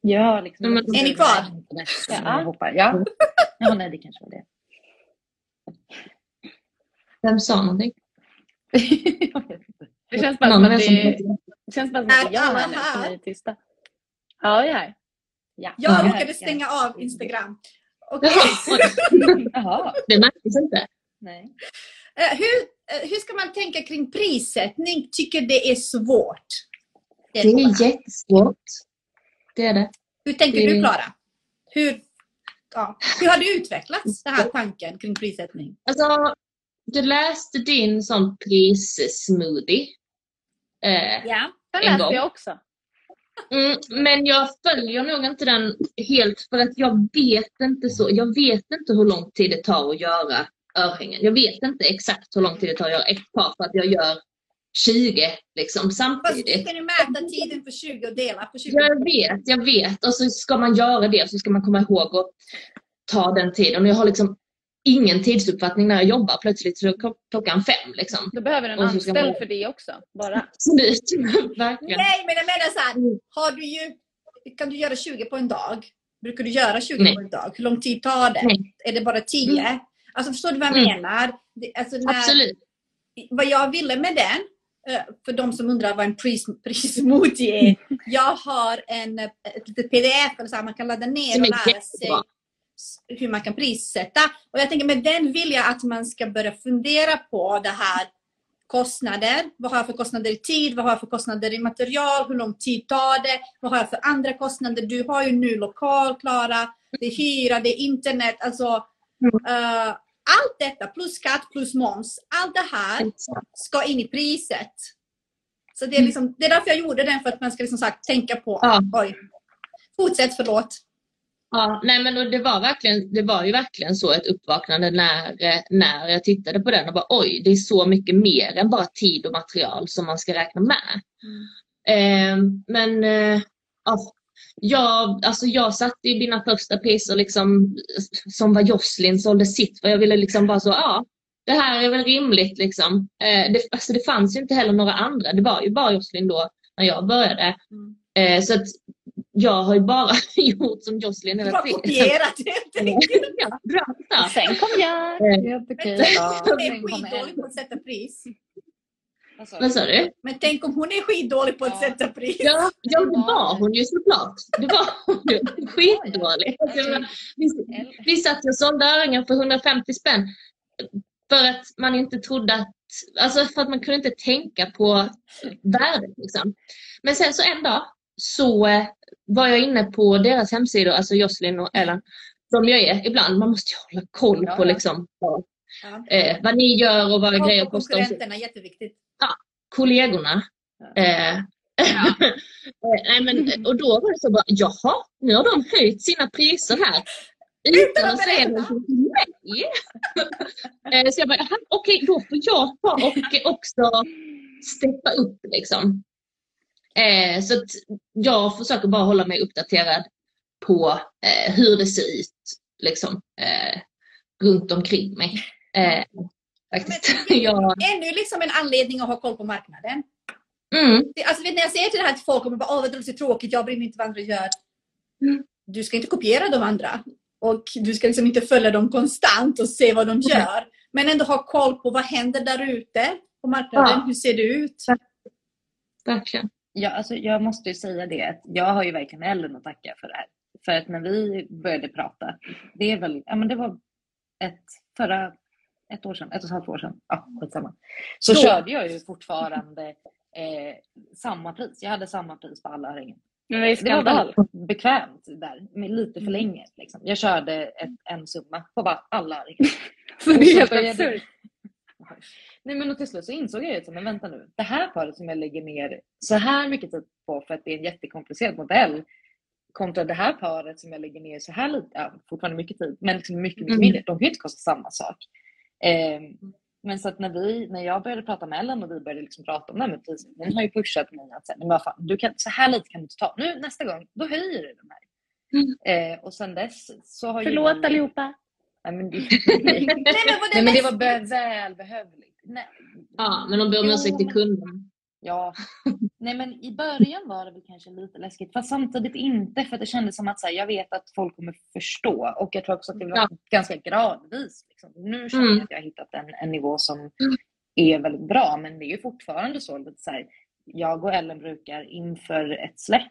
ja, liksom. Men- Är ni kvar? Ja. Ja. (laughs) ja, nej det kanske var det. Vem sa någonting? (laughs) Det känns bara som att det, det känns bara som att det är jag Är här nu som är tysta. Ja, jag är här. Ja. Jag Ja. råkade stänga av Instagram. (laughs) Okej. Jaha. Det märktes inte. Nej. Eh, hur, eh, hur ska man tänka kring prissättning? Tycker det är svårt? Det Det är frågan. är jättesvårt. Det är det. Hur tänker det- du Klara? Hur, ja, hur har det utvecklats, den här (laughs) tanken kring prissättning? Alltså, du läste din sån prissmoothie. Eh, Ja. Den En läste gång. jag också. Mm, men jag följer nog inte den helt för att jag vet inte så. Jag vet inte hur lång tid det tar att göra örhängen. Jag vet inte exakt hur lång tid det tar att göra ett par för att jag gör 20 liksom Fast samtidigt. ska ni mäta tiden för 20 och dela på 20? Jag vet, jag vet. Och så ska man göra det så ska man komma ihåg att ta den tiden. Och jag har liksom ingen tidsuppfattning när jag jobbar plötsligt så klock- klockan fem liksom. Du behöver en anställd man- för det också. Bara. Absolut, (laughs) verkligen. Nej, men jag menar så här. Har du ju, kan du göra 20 på en dag? Brukar du göra 20 Nej. på en dag? Hur lång tid tar det? Nej. Är det bara 10? Alltså förstår du vad jag Mm. menar? Det, alltså, när, Absolut. vad jag ville med den, eh, för de som undrar vad en pris, (laughs) prismoti är. Jag har en, eh, ett litet pdf eller så här, man kan ladda ner och är lära sig jättebra. Hur man kan prissätta. Och jag tänker med den vill jag att man ska börja fundera på det här kostnader. Vad har jag för kostnader i tid? Vad har jag för kostnader i material? Hur lång tid tar det? Vad har jag för andra kostnader? Du har ju nu lokal, Klara. Det är hyra, det är internet. Alltså, Mm. eh, allt detta plus skatt plus moms. Allt det här ska in i priset. Så det är, liksom, det är därför jag gjorde den, för att man ska liksom sagt tänka på... Ja. Oj. Fortsätt, förlåt. Ja, nej men det var, verkligen, det var ju verkligen så ett uppvaknande när, eh, när jag tittade på den och bara oj, det är så mycket mer än bara tid och material som man ska räkna med. Eh, men eh, ja, jag, alltså jag satte ju mina första priser liksom, som var Jocelyn sålde sitt för jag ville liksom bara så, ja, det här är väl rimligt liksom. Eh, det, alltså det fanns ju inte heller några andra, det var ju bara Jocelyn då när jag började. Mm. Eh, så att jag har ju bara (laughs) gjort som Jocelyn Du hela har tiden. kopierat helt enkelt. (laughs) ja. Sen kom jag. Eh, Ja, hon är skitdålig på att sätta pris. Vad sa du? du? Men tänk om hon är skitdålig på att Ja. sätta pris. Ja, ja, det var hon ju såklart. Det var hon ju. Skitdålig. Vi satt och sålde öringar för 150 spänn. För att man inte trodde att, alltså för att man kunde inte tänka på värdet liksom. Men sen så en dag så eh, var jag inne på deras hemsidor, alltså Jocelyn och Ellen, som jag är ibland. Man måste ju hålla koll Ja, på ja. liksom vad Ja. eh, vad ni gör och vad Och grejer kostar. konkurrenterna, jätteviktigt. Kollegorna. Eh, (laughs) eh, nej, men, och då var det så bara, jaha, nu har de höjt sina priser här. (laughs) Utan att säga någonting till mig. (laughs) Eh, så jag bara, "Jaha, okej, då får jag ta och också steppa upp liksom. Eh, så jag försöker bara hålla mig uppdaterad på eh, hur det ser ut liksom, eh, runt omkring mig. Eh, faktiskt. (laughs) jag, Ännu liksom en anledning att ha koll på marknaden. mm, Alltså, vet, när jag säger till det här till folk, och bara, Åh, vad det är så tråkigt, jag bryr mig inte vad andra gör. Mm. Du ska inte kopiera de andra. Och du ska liksom inte följa dem konstant och se vad de gör. Men ändå ha koll på vad händer där ute på marknaden. Ja. Hur ser det ut? verkligen. Ja, alltså, jag måste ju säga det att jag har ju verkligen Ellen att tacka för det här. För att när vi började prata, det är väl, ja men det var ett, förra, ett år sedan, ett och ett halvt år sedan, ja skitsamma. Så Då. körde jag ju fortfarande eh, samma pris. Jag hade samma pris på alla örhängen. Men Det var väldigt bekvämt där, med lite för länge. Liksom. Jag körde ett, en summa på bara alla örhängen. (laughs) Så det är så helt absurt. Nej men och till slut så insåg jag ju att men vänta nu, det här paret som jag lägger ner så här mycket tid på för att det är en jättekomplicerad modell kontra det här paret som jag lägger ner så här lite, ja, fortfarande mycket tid, men liksom mycket, mycket Mm. mindre. De kan ju inte kosta samma sak. Eh, men så att när, vi, när jag började prata med Ellen och vi började liksom prata om det här med hon har ju pushat mig att säga, men vad fan, du kan, så här lite kan du inte ta. Nu nästa gång, då höjer du de här. Eh, och sen dess så har ju Förlåt vi- allihopa. Nej, men, det, (laughs) Nej, nej, men det var be- välbehövligt. Nej, Ja, men de ber om ursäkt till kunden. Ja, (laughs) nej men i början var det väl kanske lite läskigt, fast samtidigt inte för att det kändes som att så här, jag vet att folk kommer förstå och jag tror också att det var Ja. ganska gradvis. Liksom. Nu känner Mm. jag att jag har hittat en, en nivå som är väldigt bra, men det är ju fortfarande så lite så här, jag och Ellen brukar inför ett släpp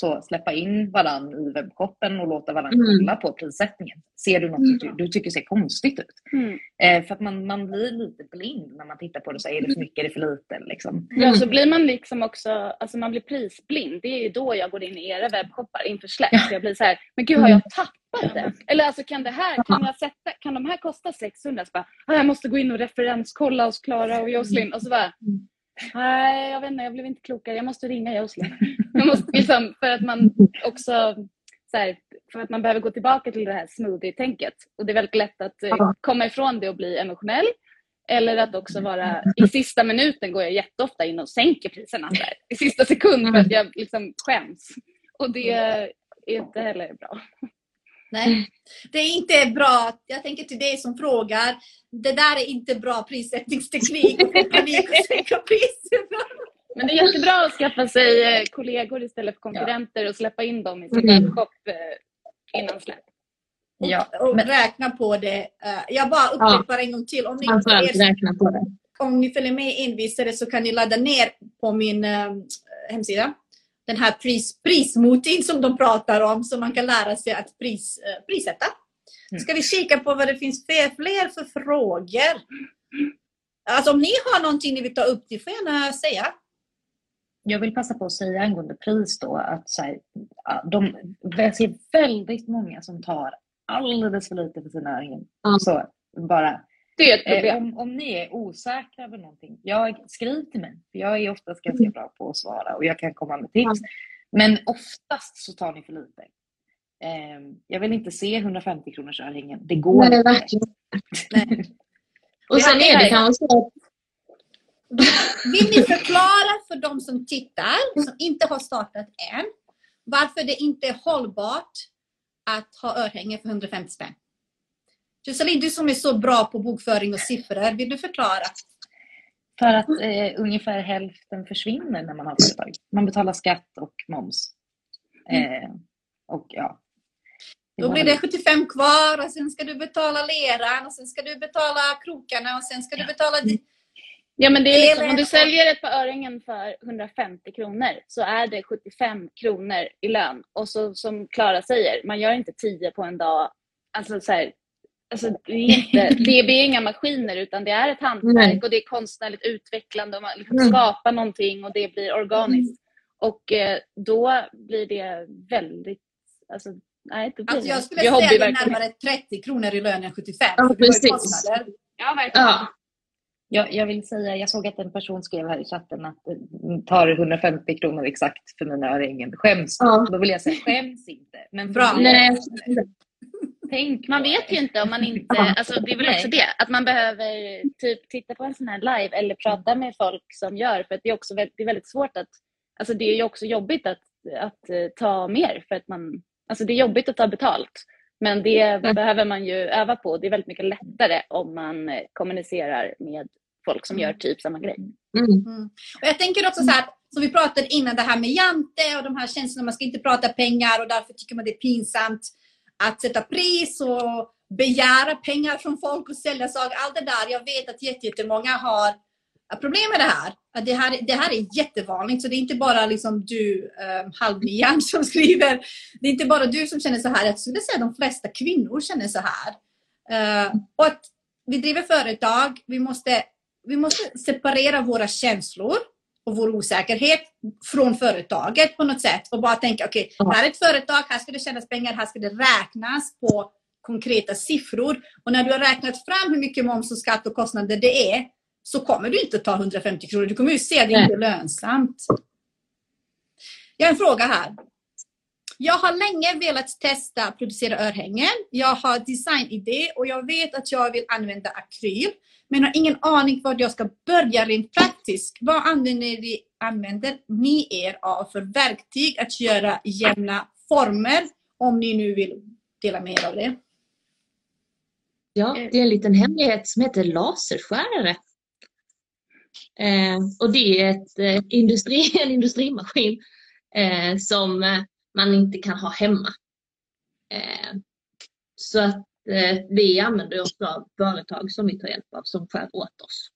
så släppa in varann i webbshoppen och låta varann Mm. kolla på prissättningen. Ser du något som du, du tycker ser konstigt ut? Mm. Eh, för att man, man blir lite blind när man tittar på det. Så här, är det för mycket, är det för lite? Liksom. Ja, så blir man liksom också, alltså man blir prisblind. Det är ju då jag går in i era webbshoppar inför släpp. Så jag blir så här, men gud har jag tappat det? Eller alltså kan det här, kan jag sätta, kan de här kosta 600? Så bara, ah, jag måste gå in och referenskolla hos Klara och Jocelyn. Och så bara, nej jag vet inte, jag blev inte klokare. Jag måste ringa. Jag måste liksom, för att man också, så här, för att man behöver gå tillbaka till det här smoothie-tänket. Och det är väldigt lätt att eh, komma ifrån det och bli emotionell. Eller att också vara, i sista minuten går jag jätteofta in och sänker priserna där, i sista sekund för att jag liksom skäms. Och det är inte heller bra. Nej, det är inte bra. Jag tänker till dig som frågar. Det där är inte bra prissättningsteknik. Och panik att sänka priserna. Men det är jättebra att skaffa sig eh, kollegor istället för konkurrenter och släppa in dem i sin Mm. webbshop eh, innan släpp. Ja, och men- räkna på det. Eh, Jag bara upprepar en gång till. Om ni, er, räkna på det. om ni följer med envisare så kan ni ladda ner på min hemsida den här pris, prismotin som de pratar om så man kan lära sig att pris, eh, prissätta. Mm. Ska vi kika på vad det finns för, fler för frågor? Alltså om ni har någonting ni vill ta upp, det får gärna säga. Jag vill passa på att säga angående pris då att så här, de, jag ser väldigt många som tar alldeles för lite för sina örhängen. Ja. Så bara, Det är ett eh, problem. om, om ni är osäkra över någonting, jag, skriv till mig. För jag är oftast ganska Mm. bra på att svara och jag kan komma med tips. Men oftast så tar ni för lite. Eh, jag vill inte se 150 kronors örhängen. Det går Nej, inte. Nej. Och sen är det kanske så att Vill ni förklara för de som tittar, som inte har startat än, varför det inte är hållbart att ha örhänge för 150 spänn? Jocelyn, du som är så bra på bokföring och siffror, vill du förklara? För att eh, ungefär hälften försvinner när man har företag. Man betalar skatt och moms. Eh, och ja. Då blir det 75 kvar och sen ska du betala leran och sen ska du betala krokarna och sen ska du betala... di- Ja men det är liksom, om du säljer ett par örhängen för 150 kronor så är det 75 kronor i lön. Och så som Klara säger, man gör inte 10 på en dag. Alltså så här, alltså det, är inte, det, är inga maskiner utan det är ett hantverk och det är konstnärligt utvecklande och man liksom Mm. skapar någonting och det blir organiskt. Och eh, då blir det väldigt, alltså nej det blir Alltså jag skulle säga att det är närmare 30 kronor i lön än 75. Ja, precis. Ja, verkligen. Ja. Jag, jag vill säga, jag såg att en person skrev här i chatten att det tar 150 kronor exakt för mina örhängen. Skäms? Ja. Då vill jag säga skäms inte. Men Bra. Nej, tänk Man vet ju inte om man inte, Ja. alltså det är väl Nej. också det, att man behöver typ titta på en sån här live eller prata med folk som gör, för att det är också väldigt, det är väldigt svårt att, alltså det är ju också jobbigt att, att eh, ta mer för att man, alltså det är jobbigt att ta betalt. Men det behöver man ju öva på. Det är väldigt mycket lättare om man eh, kommunicerar med folk som gör typ samma grej. Mm. Mm. Och jag tänker också så här, som vi pratade innan, det här med jante och de här känslorna, man ska inte prata pengar och därför tycker man det är pinsamt att sätta pris och begära pengar från folk och sälja saker. Allt det där, jag vet att jättemånga har problem med det här. Att det, här det här är jättevanligt, så det är inte bara liksom du, ehm, um, halvnian, (laughs) som skriver. Det är inte bara du som känner så här. Jag skulle säga att de flesta kvinnor känner så här. Uh, och att vi driver företag, vi måste, vi måste separera våra känslor och vår osäkerhet från företaget på något sätt och bara tänka okej, Ja. här är ett företag, här ska det tjänas pengar, här ska det räknas på konkreta siffror. Och när du har räknat fram hur mycket moms och skatt och kostnader det är så kommer du inte ta 150 kronor. Du kommer ju se att det inte är lönsamt. Jag har en fråga här. Jag har länge velat testa att producera örhängen. Jag har designidé och jag vet att jag vill använda akryl. Men har ingen aning vad jag ska börja rent praktiskt. Vad använder ni, använder ni er av för verktyg att göra jämna former? Om ni nu vill dela med er av det. Ja, det är en liten hemlighet som heter laserskärare. Eh, och det är ett, eh, industri, (laughs) en industrimaskin eh, som eh, man inte kan ha hemma. Eh, så att eh, vi använder oss av företag som vi tar hjälp av som skär åt oss.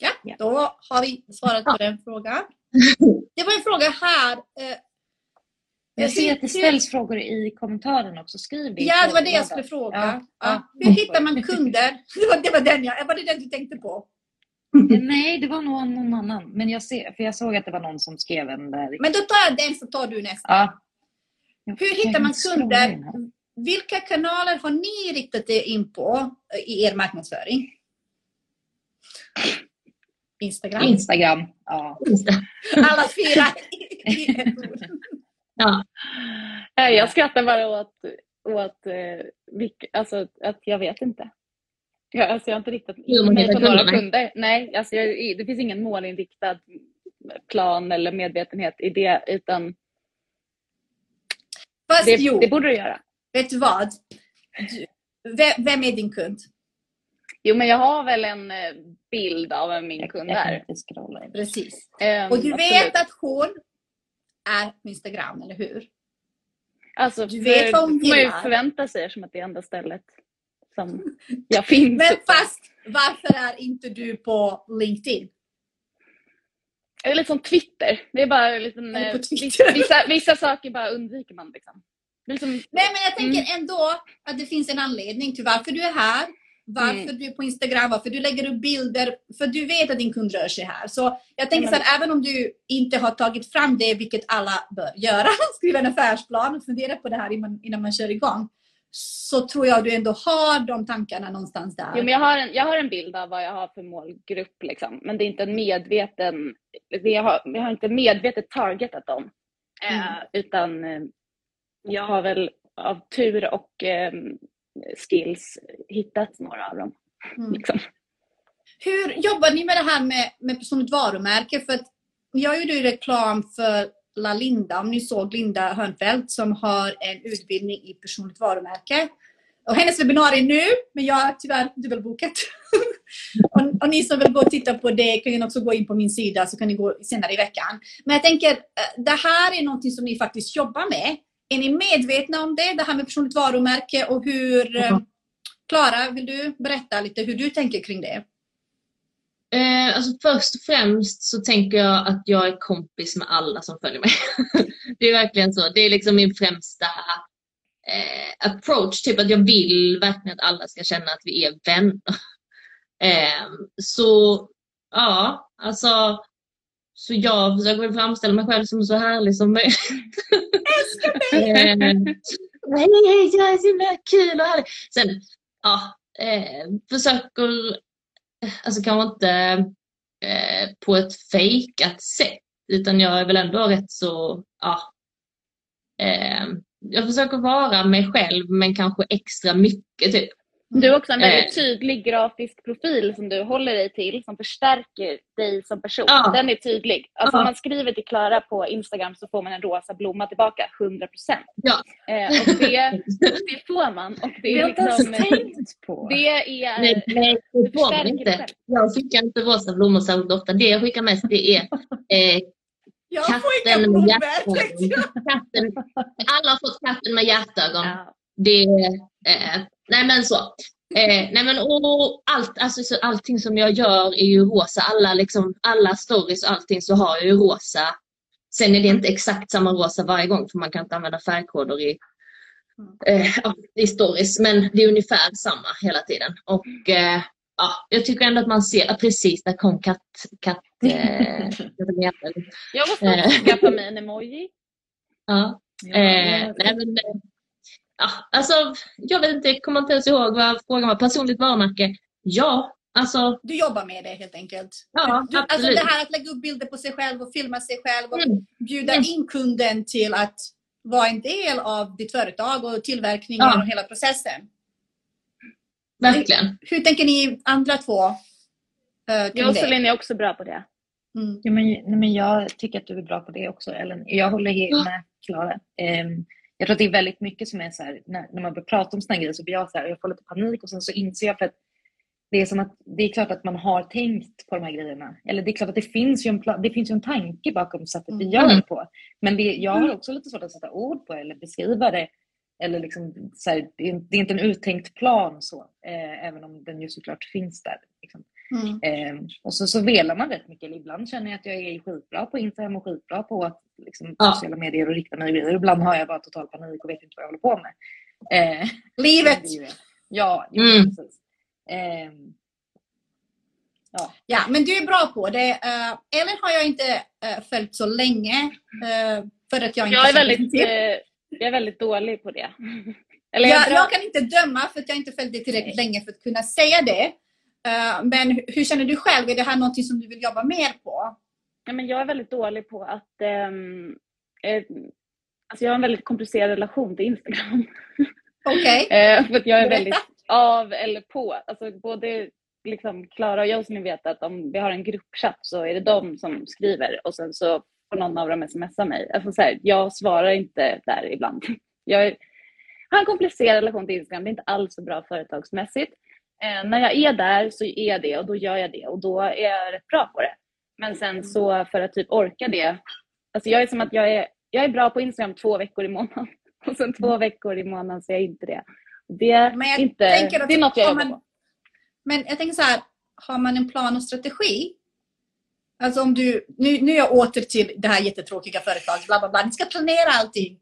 Ja, då har vi svarat på den frågan. (laughs) Det var en fråga här. eh, Jag ser att det ställs frågor i kommentaren också. Skriv det. Ja, det var det jag skulle fråga. Ja, Ja. Hur hittar man kunder? (laughs) Det var, det var den jag, var det den du tänkte på? Eh, Nej, det var nog någon annan. Men jag, ser, för jag såg att det var någon som skrev en där. Men då tar jag den så tar du nästa. Ja. Hur hittar man kunder? Vilka kanaler har ni riktat er in på i er marknadsföring? Instagram? Instagram. Ja. Alla fyra. Ja, Nej, jag skrattar bara åt, åt eh, alltså, att jag vet inte. Jag, alltså, jag har inte riktat mig på några kunder. Nej, alltså, jag, det finns ingen målinriktad plan eller medvetenhet i det, utan Fast det, jo, det borde du göra. vet du vad? Du, vem, vem är din kund? Jo, men jag har väl en eh, bild av min Jag, kund jag in. Precis. Ehm, Och du absolut. vet att hon är på Instagram, eller hur? Alltså, du vet för- vad hon får man ju gillar. förvänta sig som att det är enda stället som (laughs) jag finns. Men fast varför är inte du på LinkedIn? Det är lite som Twitter. Det är bara en liten, på eh, Twitter. vissa, vissa, saker bara undviker man. Liksom. Det är liksom, Nej, men jag tänker ändå att det finns en anledning till varför du är här. Varför Mm. du är på Instagram, varför du lägger upp bilder. För du vet att din kund rör sig här. Så jag tänker så här, även om du inte har tagit fram det, vilket alla bör göra, (laughs) skriva en affärsplan och fundera på det här innan, innan man kör igång. Så tror jag du ändå har de tankarna någonstans där. jo, men jag, har en, jag har en bild av vad jag har för målgrupp, liksom. men det är inte en medveten... Jag har, jag har inte medvetet targetat dem. Mm. Eh, utan eh, jag har väl av tur och eh, skills hittat några av dem. Mm. Liksom. Hur jobbar ni med det här med, med personligt varumärke? För att jag gjorde ju reklam för La Linda, om ni såg Linda Hörnfeldt som har en utbildning i personligt varumärke. Och hennes webbinarie nu, men jag har tyvärr dubbelbokat. (laughs) och, och ni som vill gå och titta på det kan ju också gå in på min sida så kan ni gå senare i veckan. Men jag tänker, eh, det här är någonting som ni faktiskt jobbar med. Är ni medvetna om det, det här med personligt varumärke och hur... eh. Klara, vill du berätta lite hur du tänker kring det? Eh, alltså först och främst så tänker jag att jag är kompis med alla som följer mig. (laughs) det är verkligen så. Det är liksom min främsta eh, approach. Typ att jag vill verkligen att alla ska känna att vi är vänner. (laughs) Eh, så ja, alltså så jag försöker väl framställa mig själv som så härlig som möjligt. (laughs) Eh, Hej, hej, jag är så himla kul och härlig. Sen, ja, eh, försöker, alltså kanske inte eh, på ett fejkat sätt, utan jag är väl ändå rätt så, ja. Eh, jag försöker vara mig själv men kanske extra mycket typ. Du har också en väldigt Eh. tydlig grafisk profil som du håller dig till som förstärker dig som person. Ja. Den är tydlig. Alltså Ja. om man skriver till Klara på Instagram så får man en rosa blomma tillbaka, 100%. Ja. Eh, och det, det får man. Och det är jag inte ens liksom... tänkt på. Det är... Nej, nej det får man inte. Jag skickar inte rosa blommor särskilt ofta. Det jag skickar mest det är eh, Jag får inga katten med hjärtögon. Katten, alla har fått katten med hjärtögon. Ja. Det, eh, nej men så. Eh, nej men och allt, alltså, så, allting som jag gör är ju rosa. Alla, liksom, alla stories och allting så har jag ju rosa. Sen är det inte exakt samma rosa varje gång för man kan inte använda färgkoder i, eh, i stories. Men det är ungefär samma hela tiden. Och eh, ja, jag tycker ändå att man ser, precis där kom katt, katt eh, (laughs) Jag måste Eh. skaffa mig en emoji. ja. Ja, Eh, nej, men, eh, ja, alltså, jag vet inte, jag kommer inte ens ihåg vad frågan var. Personligt varumärke? Ja, alltså Du jobbar med det helt enkelt. ja, Du, alltså absolut. det här att lägga upp bilder på sig själv och filma sig själv och Mm, bjuda Mm. in kunden till att vara en del av ditt företag och tillverkningen Ja. och hela processen. verkligen. Hur tänker ni andra två? Uh, Jag kring och det? Celine är också bra på det. Mm. Ja, men, nej, men jag tycker att du är bra på det också, Ellen. Jag håller helt Ja. med Klara. Ehm, jag tror att det är väldigt mycket som är så här, när, när man börjar prata om här grejer så blir jag så här, jag får lite panik och sen så inser jag för att det är som att det är klart att man har tänkt på de här grejerna. Eller det är klart att det finns ju en, det finns ju en tanke bakom sättet vi Mm. gör det på. Men det, jag har också lite svårt att sätta ord på eller beskriva det. Eller liksom, så här, det, är, det är inte en uttänkt plan så, eh, även om den ju såklart finns där. Liksom. Mm. Eh, och så, så velar man rätt mycket. Ibland känner jag att jag är skitbra på Instagram och skitbra på att liksom, Ja. sociala medier och rikta mig grejer. Ibland har jag bara total panik och vet inte vad jag håller på med. Eh, (laughs) Livet! Ja, jo, Mm. precis. Eh, ja. Ja, men du är bra på det. Uh, Ellen har jag inte uh, följt så länge. uh, för att jag inte Jag är väldigt, till. eh, jag är väldigt dålig på det. Eller jag, Jag, jag kan inte döma för att jag inte följt det tillräckligt länge för att kunna säga det. Uh, men hur- känner du själv? Är det här någonting som du vill jobba mer på? Ja, men jag är väldigt dålig på att... ehm, eh, alltså jag har en väldigt komplicerad relation till Instagram. Okej. (laughs) Eh, för att jag är Berätta. väldigt av eller på. Alltså både liksom Klara och jag som ni vet att om vi har en gruppchatt så är det de som skriver och sen så får någon av dem smsa mig. Alltså så här, jag svarar inte där ibland. (laughs) Jag har en komplicerad relation till Instagram. Det är inte alls så bra företagsmässigt. Eh, när jag är där så är jag det och då gör jag det och då är jag rätt bra på det. Men sen så för att typ orka det. Alltså jag är som att jag är, jag är bra på Instagram två veckor i månaden (laughs) och sen två veckor i månaden så är jag inte det. Det är, inte, att det är något jag jobbar man- på. Men jag tänker så här, har man en plan och strategi? Alltså om du, nu, nu är jag åter till det här jättetråkiga företaget, bla bla bla. Ni ska planera allting.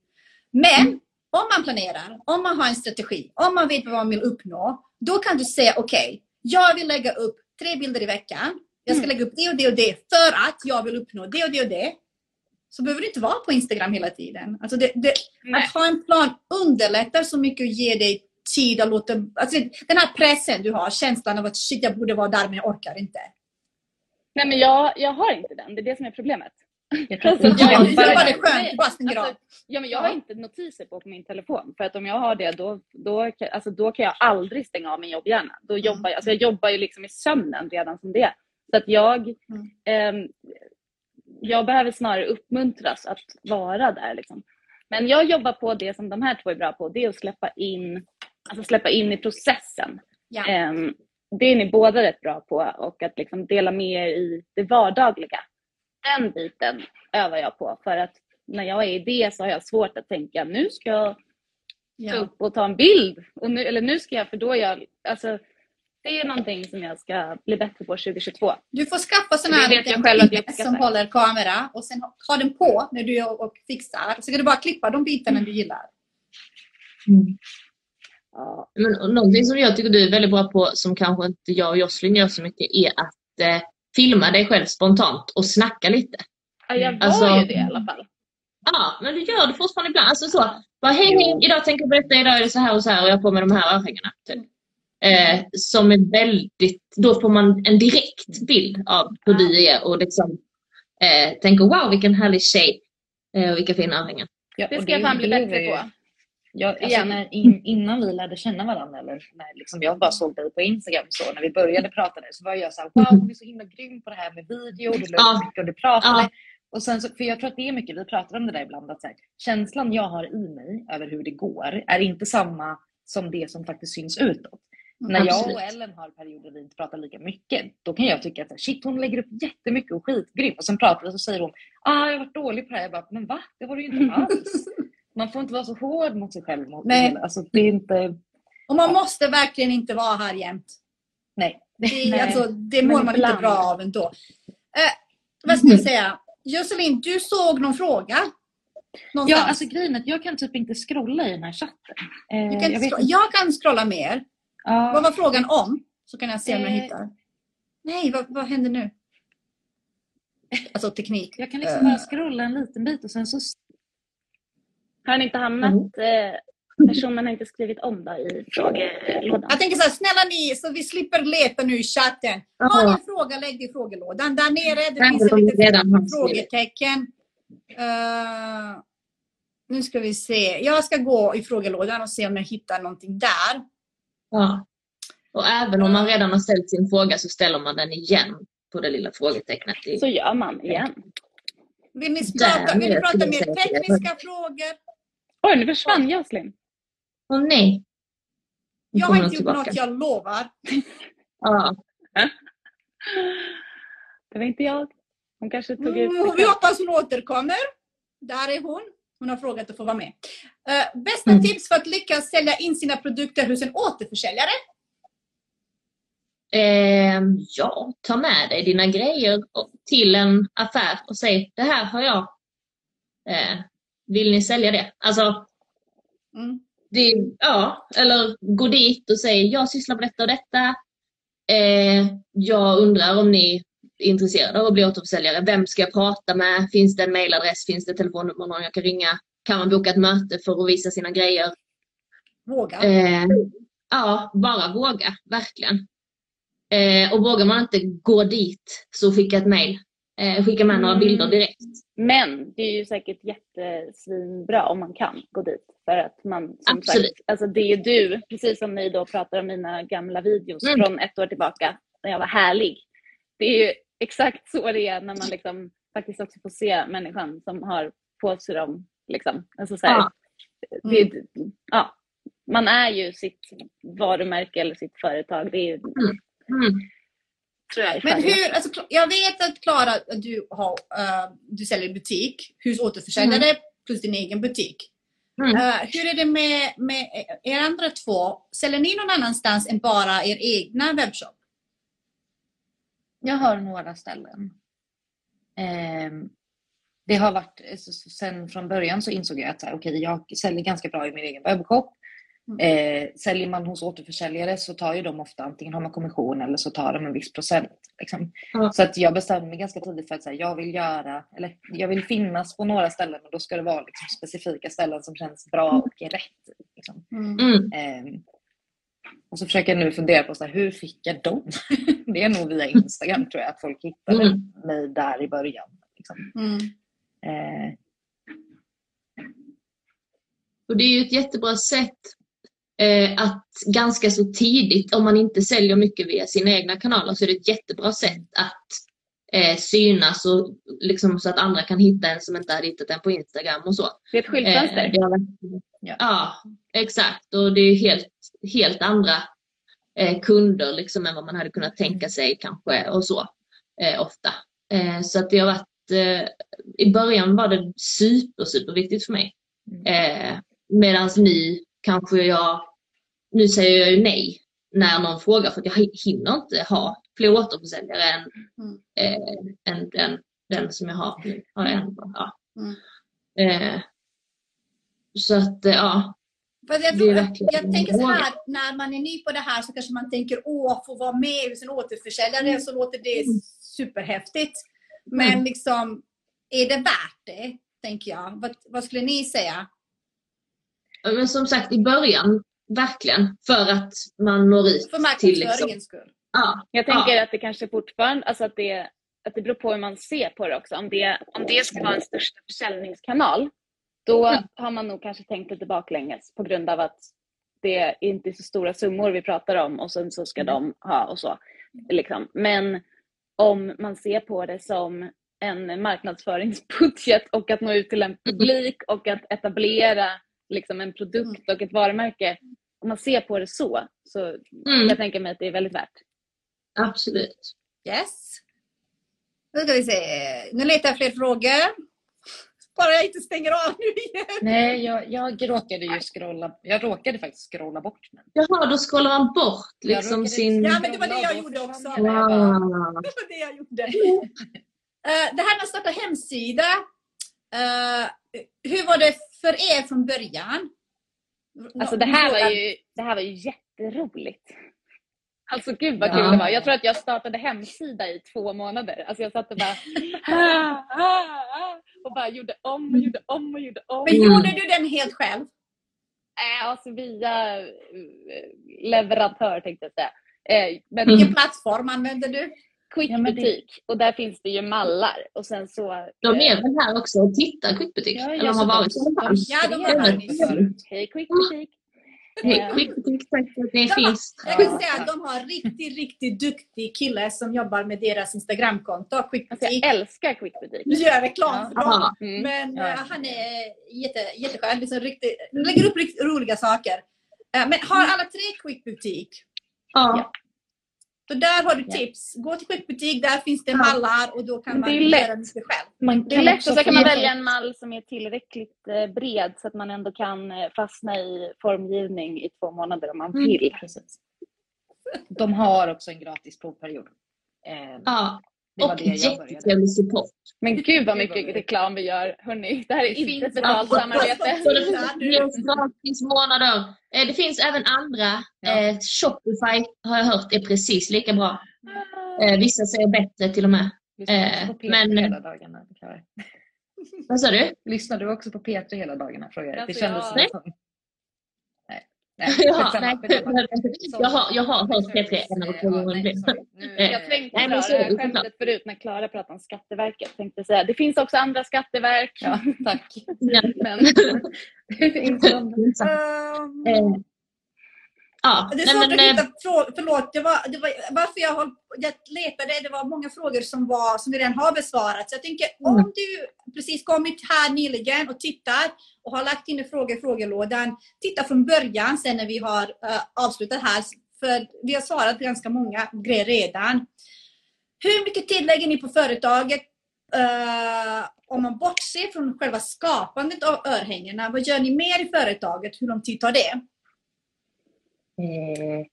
Men Mm. om man planerar, om man har en strategi, om man vet vad man vill uppnå, då kan du säga okej, jag vill lägga upp tre bilder i veckan. Jag ska Mm. lägga upp det och det och det för att jag vill uppnå det och det och det. Så behöver du inte vara på Instagram hela tiden. Alltså det, det, att ha en plan underlättar så mycket och ger dig tid att låta... Alltså den här pressen du har, känslan av att shit, jag borde vara där men jag orkar inte. Nej men jag, jag har inte den, det är det som är problemet. Jag Alltså, jag- Ja, är det är bara det skönt, bara stänger alltså. Ja, men jag Ja. har inte notiser på på min telefon. För att om jag har det då, då, kan- alltså, då kan jag aldrig stänga av min jobbhjärna. Då jobbar, jag- alltså, jag jobbar ju liksom i sömnen redan som det är. Så att jag, Mm. ehm, jag behöver snarare uppmuntras att vara där. Liksom. Men jag jobbar på det som de här två är bra på. Det är att släppa in, alltså släppa in i processen. Ja. Ehm, det är ni båda rätt bra på och att liksom dela med er i det vardagliga. Den biten övar jag på för att när jag är i det så har jag svårt att tänka nu ska jag ta Ja. upp och ta en bild. Och nu, eller nu ska jag, för då är jag, alltså det är någonting som jag ska bli bättre på 2022. Du får skaffa sån här liten själv att jag som håller kamera och sen ha den på när du är och fixar. Så kan du bara klippa de bitarna du gillar. Ja. Men någonting som jag tycker du är väldigt bra på, som kanske inte jag och Jocelyn gör så mycket, är att eh, filma dig själv spontant och snacka lite. Ja, jag var Alltså- ju det i alla fall. Ja, men du gör det fortfarande ibland. Alltså så, bara hej hej, idag tänker jag berätta, idag är det så här och så här och jag har på mig de här örhängena. Typ. Eh, som är väldigt, då får man en direkt bild av hur du är och liksom eh, tänker wow vilken härlig tjej eh, och vilka fina örhängen. Ja, Det ska jag fan bli bättre på. Ja, alltså Igen. när, in, innan vi lärde känna varandra, eller när liksom jag bara såg dig på Instagram, så när vi började prata där, så var jag så här, wow, hon är så himla grym på det här med video, du la upp mycket och du pratade. Ja. Och sen så, för jag tror att det är mycket, vi pratar om det där ibland, att så här, känslan jag har i mig över hur det går är inte samma som det som faktiskt syns utåt. När jag och Ellen har perioder vi inte pratar lika mycket, då kan jag tycka att shit hon lägger upp jättemycket och skitgrym. Och sen pratar vi och så säger hon, ah jag har varit dålig på det här. Jag bara, men va? Det har du ju inte (laughs) alls. Man får inte vara så hård mot sig själv. Mot Nej. Alltså, det är inte... Och man måste verkligen inte vara här jämt. Nej. Det, Nej. alltså, det mår man inte bra av ändå. Eh, vad ska jag säga? Jocelyn, du såg någon fråga? Någonstans. Ja, alltså grejen är att jag kan typ inte scrolla i den här chatten. Eh, kan jag, scro- jag kan scrolla mer. Ja. Vad var frågan om? Så kan jag se om jag Eh. hittar. Nej, vad, vad händer nu? Alltså teknik. jag kan liksom Eh. bara scrolla en liten bit och sen så... Har ni inte hamnat, Mm. eh, personen har inte skrivit om då i frågelådan? Jag tänker så här, snälla ni, så vi slipper leta nu i chatten. Har ni en fråga, lägg det i frågelådan. Där nere, det finns skrivit. frågetecken. Eh, nu ska vi se. Jag ska gå i frågelådan och se om jag hittar någonting där. Ja. Och även om man redan har ställt sin fråga så ställer man den igen på det lilla frågetecknet. i- Så gör man igen. Vill ni prata, vill ni prata mer tekniska frågor? Oj, nu försvann Jocelyn. Åh nej! Nu Jag har inte gjort något, jag lovar. Ja. Det var inte jag. Hon kanske tog ut Mm, vi hoppas hon återkommer. Där är hon. Hon har frågat att få vara med. Eh, bästa Mm. tips för att lyckas sälja in sina produkter hos en återförsäljare? Ehm, ja, ta med dig dina grejer till en affär och säg det här har jag. Eh, vill ni sälja det? Alltså, Mm. det, ja, eller gå dit och säg jag sysslar med detta och detta. Eh, jag undrar om ni är intresserade av att bli återförsäljare. Vem ska jag prata med? Finns det en mailadress? Finns det telefonnummer någon jag kan ringa? Kan man boka ett möte för att visa sina grejer? Våga. Eh, ja, bara våga, verkligen. Eh, och vågar man inte gå dit så skicka ett mail. Eh, skicka med några Mm. bilder direkt. Men det är ju säkert jättesvinbra om man kan gå dit. För att man, som Absolut. sagt, alltså det är du, precis som ni då pratar om mina gamla videos Mm. från ett år tillbaka, när jag var härlig. Det är ju exakt så det är när man liksom faktiskt också får se människan som har på sig dem. Liksom. Alltså så här, Ja. det, ja, man är ju sitt varumärke eller sitt företag. Det är, Mm. Tror jag Men hur, alltså, jag vet att Klara, du, har, eh, du säljer butik, hos återförsäljare plus din egen butik. Mm. Eh, hur är det med, med er andra två? Säljer ni någon annanstans än bara er egna webbshop? Jag har några ställen. Ehm, det har varit, sen från början så insåg jag att okej, jag säljer ganska bra i min egen webbshop. Eh, säljer man hos återförsäljare så tar ju de ofta antingen har man kommission eller så tar de en viss procent. Liksom. Ja. Så att jag bestämde mig ganska tidigt för att så här, jag vill göra, eller jag vill finnas på några ställen och då ska det vara liksom, specifika ställen som känns bra och är rätt. Liksom. Mm. Ehm, och så försöker jag nu fundera på så här, hur fick jag dem? (laughs) det är nog via Instagram tror jag att folk hittade Mm. mig där i början. Liksom. Mm. Eh, Och det är ju ett jättebra sätt eh, att ganska så tidigt, om man inte säljer mycket via sina egna kanaler, så är det ett jättebra sätt att eh, synas och liksom så att andra kan hitta en som inte hade hittat en på Instagram och så. Det är ett skyltfönster. Eh, har Ja. ja, exakt. Och det är helt, helt andra eh, kunder liksom än vad man hade kunnat tänka sig kanske och så eh, ofta. Eh, så att det har varit, eh, i början var det super, super viktigt för mig. Eh, Medan nu kanske jag, nu säger jag ju nej när någon frågar för att jag hinner inte ha fler återförsäljare än, Mm. eh, än den, den som jag har nu. Har jag en, ja. Mm. Eh, så att eh, ja, jag, tror, jag tänker så här, när man är ny på det här så kanske man tänker åh, få vara med hos en återförsäljare så låter det Mm. superhäftigt. Men Mm. liksom, är det värt det? Tänker jag. Vad, vad skulle ni säga? men som sagt i början verkligen. För att man når ut För till liksom, marknadsföringens skull. ja, Jag tänker att det kanske fortfarande, alltså att det, att det beror på hur man ser på det också. Om det, om det ska vara en största försäljningskanal, då Mm. har man nog kanske tänkt lite baklänges på grund av att det är inte så stora summor vi pratar om och sen så ska de ha och så. Liksom. Men om man ser på det som en marknadsföringsbudget och att nå ut till en publik och att etablera liksom en produkt och ett varumärke. Om man ser på det så, så mm, jag tänker mig att det är väldigt värt. absolut. Yes. Nu ska vi se. Nu letar jag fler frågor. Bara jag inte stänger av nu igen. Nej, jag, jag råkade ju scrolla. Jag råkade faktiskt scrolla bort den. Jaha, då scrollar man bort liksom sin... Ja, men det var det jag gjorde också. Ah. Det var det jag gjorde. (laughs) Eh, det här med att starta hemsida. eh, hur var det för er från början? Alltså det här var ju, det här var ju jätteroligt. Alltså gud vad Ja. kul det var. Jag tror att jag startade hemsida i två månader. Alltså jag satt och bara ah, ah, ah, och bara gjorde om och gjorde om och gjorde om. Men Mm. gjorde du den helt själv? Äh, alltså via eh, leverantör tänkte jag säga. Eh, men. Vilken plattform använde du? Quick Ja, och där finns det ju mallar och sen så. De eh, är väl här också och tittar Quickbutik? Ja, Eller de så har varit i alla fall. Ja, de skrev var det här nyss. nyss. Hej Quick butik. (laughs) Hej, Eh, Quickbutik, tack för att ni har- finns. Jag kan säga att de har riktigt, riktigt duktig kille som jobbar med deras Instagramkonto, Quick Alltså jag älskar Quick butik. Nu gör jag reklam för dem. Mm. Men Ja. eh, han är jätte, jätteskön. Liksom riktigt, lägger upp riktigt roliga saker. Eh, men har alla tre Quick Butik? Ja. Så där har du Ja. tips. Gå till Quick Butik, där finns det mallar och då kan man göra mycket själv. Man Det är lätt och så kan man välja en mall som är tillräckligt eh, bred så att man ändå kan eh, fastna i formgivning i två månader om man Mm. vill. Precis. De har också en gratis provperiod. Eh, ja. Det var Och det jag började. jättetrevlig support. Men gud vad Gud, vad mycket roligt. reklam vi gör. Hörrni, det här är Det inte betalt Ja, samarbete. Så det finns gratis månader. Eh, Det finns även andra. Ja. Eh, Shopify har jag hört är precis lika bra. Eh, Vissa säger bättre till och med. Lyssnar du också på P3 men- hela dagarna? Vad sa du? Lyssnar du också på P3 hela dagarna? Frågar jag. Det Alltså, kändes jag- som... Nej. (laughs) Ja, nej, jag har, jag har hört P3 en eller två gånger. (laughs) Eh, Jag tänkte Nej, men dra så det är här skämtet förut när Klara pratade om Skatteverket. Tänkte säga, det finns också andra skatteverk. Ja, tack. (laughs) Men någon- Um, Ja, Det är svårt men, att eh, hitta frågor. Förlåt, det var, det var, varför jag, håll, jag letade, det var många frågor som, var, som vi redan har besvarat. Så jag tänker, Mm. om du precis kommit här nyligen och tittar och har lagt in frågor i frågelådan, titta från början sen när vi har eh, avslutat här. För vi har svarat ganska många grejer redan. Hur mycket tid lägger ni på företaget eh, om man bortser från själva skapandet av örhängena? Vad gör ni mer i företaget? Hur lång tid tar det? Eh,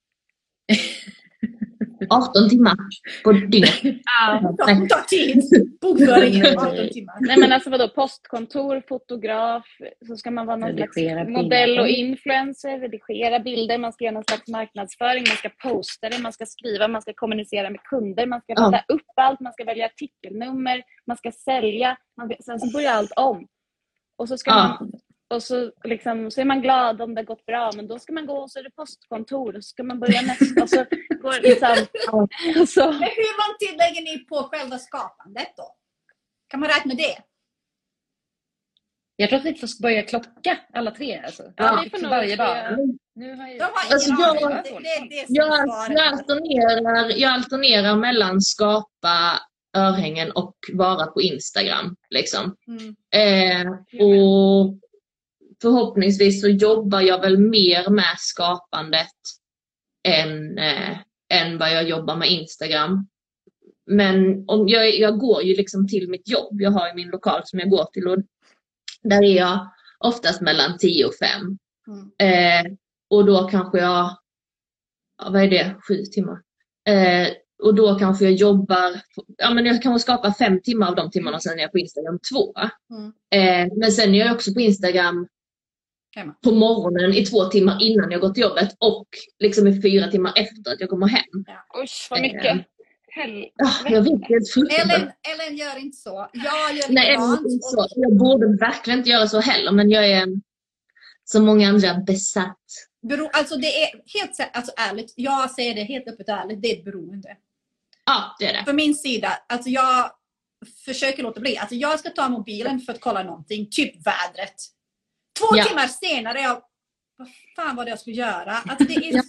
(laughs) 18 timmar på dygnet. Ja, tar tid. Bokföringen 18 timmar. (laughs) Nej men alltså vadå, postkontor, fotograf, så ska man vara någon slags Redigera modell och bilder. influencer, redigera bilder, man ska göra någon slags marknadsföring, man ska posta det, man ska skriva, man ska kommunicera med kunder, man ska Ja. ladda upp allt, man ska välja artikelnummer, man ska sälja, man, sen så börjar allt om. Och så ska Ja. man och så, liksom, så är man glad om det har gått bra, men då ska man gå och så är det postkontor och så ska man börja nästa. Och så går det liksom, och (laughs) så, Men hur lång tid lägger ni på själva skapandet då? Kan man räkna det? Jag tror att vi får börja klocka alla tre. Alltså. Ja, Ja, vi får nog varje dag. Nu har jag... De har Alltså, jag-. Det, det det alternerar, jag alternerar mellan skapa örhängen och vara på Instagram. Liksom. Mm. Eh, och förhoppningsvis så jobbar jag väl mer med skapandet än, eh, än vad jag jobbar med Instagram. Men om jag, jag går ju liksom till mitt jobb. Jag har ju min lokal som jag går till och där är jag oftast mellan 10 och 5. Mm. Eh, och då kanske jag, ja, vad är det, sju timmar. Eh, och då kanske jag jobbar, ja men jag kanske skapar fem timmar av de timmarna och sen är jag på Instagram två. Mm. Eh, men sen är jag också på Instagram Hemma. på morgonen i två timmar innan jag går till jobbet och liksom i fyra timmar efter att jag kommer hem. usch vad Eh, mycket. Hel- Ja, jag vet, det är. Ellen, Ellen gör inte så. Jag gör Nej. Ellen, så, jag borde verkligen inte göra så heller men jag är som många andra besatt bero, alltså det är helt alltså ärligt, jag säger det helt öppet och ärligt, det är ett beroende. Ja, det är det. För min sida, alltså jag försöker låta bli. Alltså jag ska ta mobilen för att kolla någonting, typ vädret. Två Ja. timmar senare, jag, vad fan var det jag skulle göra? (laughs) Alltså det är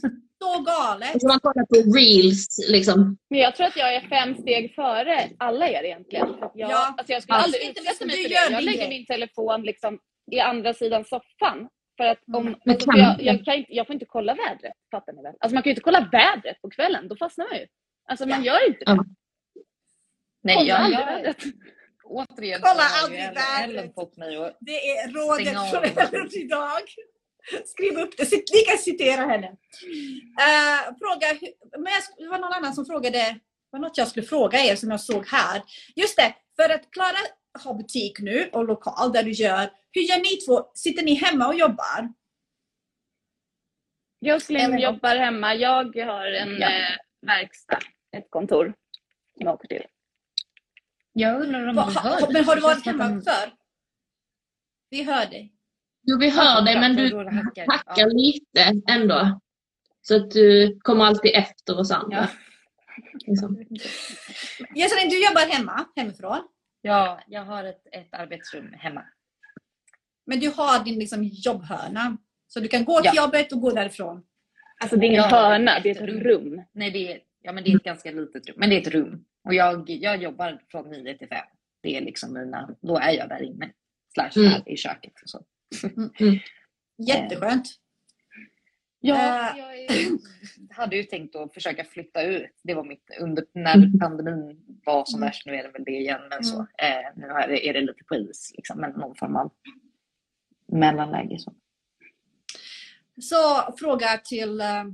så galet. Och så man kollar på reels liksom. Men jag tror att jag är fem steg före alla er egentligen. Jag, Ja. alltså jag skulle Alltså, aldrig inte utsätta mig för det. Jag lägger grej. min telefon liksom i andra sidan soffan. För att om, Mm. Alltså, för jag, jag, kan inte, jag får inte kolla vädret, fattar ni väl? Alltså man kan ju inte kolla vädret på kvällen, då fastnar man ju. Alltså man gör inte det. Ja. Nej, jag, vädret. Återigen Kolla Ellen- fått mig att Det är rådet från Ellen idag. Skriv upp det, ni kan citera henne. Eh, fråga, men det var någon annan som frågade, det var något jag skulle fråga er som jag såg här. Just det, för att Klara har butik nu och lokal där du gör, hur gör ni två? Sitter ni hemma och jobbar? Jag skulle Eller- jobbar hemma. Jag har en Ja. eh, verkstad, ett kontor som jag åker till. Jag undrar om Va, du ha, hör men har du varit hemma de- förr? Vi hör dig. Jo, vi hör dig, men du hackar. hackar Ja. lite ändå. Så att du kommer alltid efter oss andra. Ja. Liksom. Du jobbar hemma, hemifrån. Ja, jag har ett, ett arbetsrum hemma. Men du har din liksom, jobbhörna. Så du kan gå till Ja. jobbet och gå därifrån. Alltså det är ingen hörna, det är ett rum. rum. Nej, det är, ja, men det är ett ganska litet rum. Men det är ett rum. Och jag, jag jobbar från 9 till 5. Det är liksom mina, då är jag där inne. Slash Mm. i köket. Och så. (laughs) Jätteskönt. Ja, Eh. jag är, (clears throat) hade ju tänkt att försöka flytta ut. Det var mitt under när pandemin var som Mm. värst. Nu är det väl det igen, men så. Eh, nu är det, är det lite på is, liksom, men någon form av mellanläge. Så. Så fråga till uh,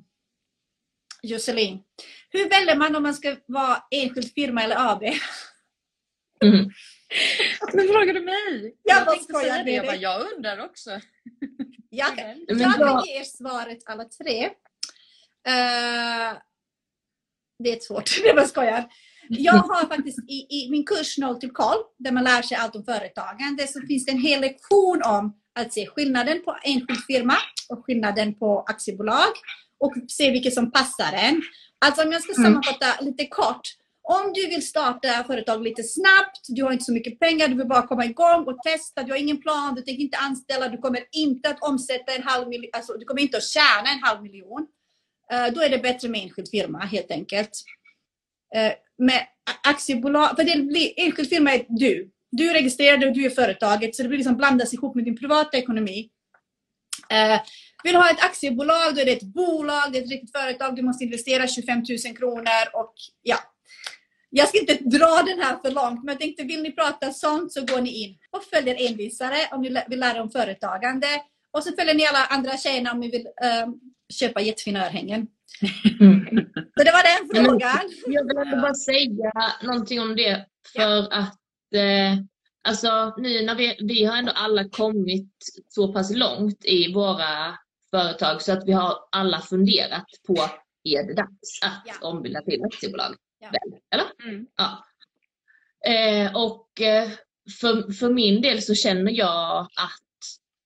Josselin. Hur väljer man om man ska vara enskild firma eller AB? Mm. (laughs) Men frågar du mig? Jag bara tänkte säga det. Jag, bara, jag undrar också. (laughs) Jag, jag kan ge er svaret alla tre. Eh, det är svårt, (laughs) jag bara skojar. Jag har faktiskt i, i min kurs Noll till koll, där man lär sig allt om företagande, så finns det en hel lektion om att se skillnaden på enskild firma och skillnaden på aktiebolag och se vilket som passar en. Alltså om jag ska Mm. sammanfatta lite kort. Om du vill starta företag lite snabbt, du har inte så mycket pengar, du vill bara komma igång och testa, du har ingen plan, du tänker inte anställa, du kommer inte att omsätta en halv miljon, alltså du kommer inte att tjäna en halv miljon. Eh, då är det bättre med enskild firma helt enkelt. Eh, med aktiebolag, för det blir, enskild firma är du. Du är registrerad och du är företaget, så det blir liksom blandas ihop med din privata ekonomi. Vill du ha ett aktiebolag, då är det ett bolag, det är ett riktigt företag, du måste investera 25 000 kronor och ja. Jag ska inte dra den här för långt, men jag tänkte vill ni prata sånt så går ni in och följer envisare om ni vill lära om företagande. Och så följer ni alla andra tjejerna om ni vill eh, köpa jättefina örhängen. Mm. Så det var den frågan. Jag vill bara säga någonting om det för att eh, alltså nu när vi, vi har ändå alla kommit så pass långt i våra företag så att vi har alla funderat på är det dags att Ja. ombilda till aktiebolag? Ja. Väl, eller? Mm. Ja. Eh, och eh, för, för min del så känner jag att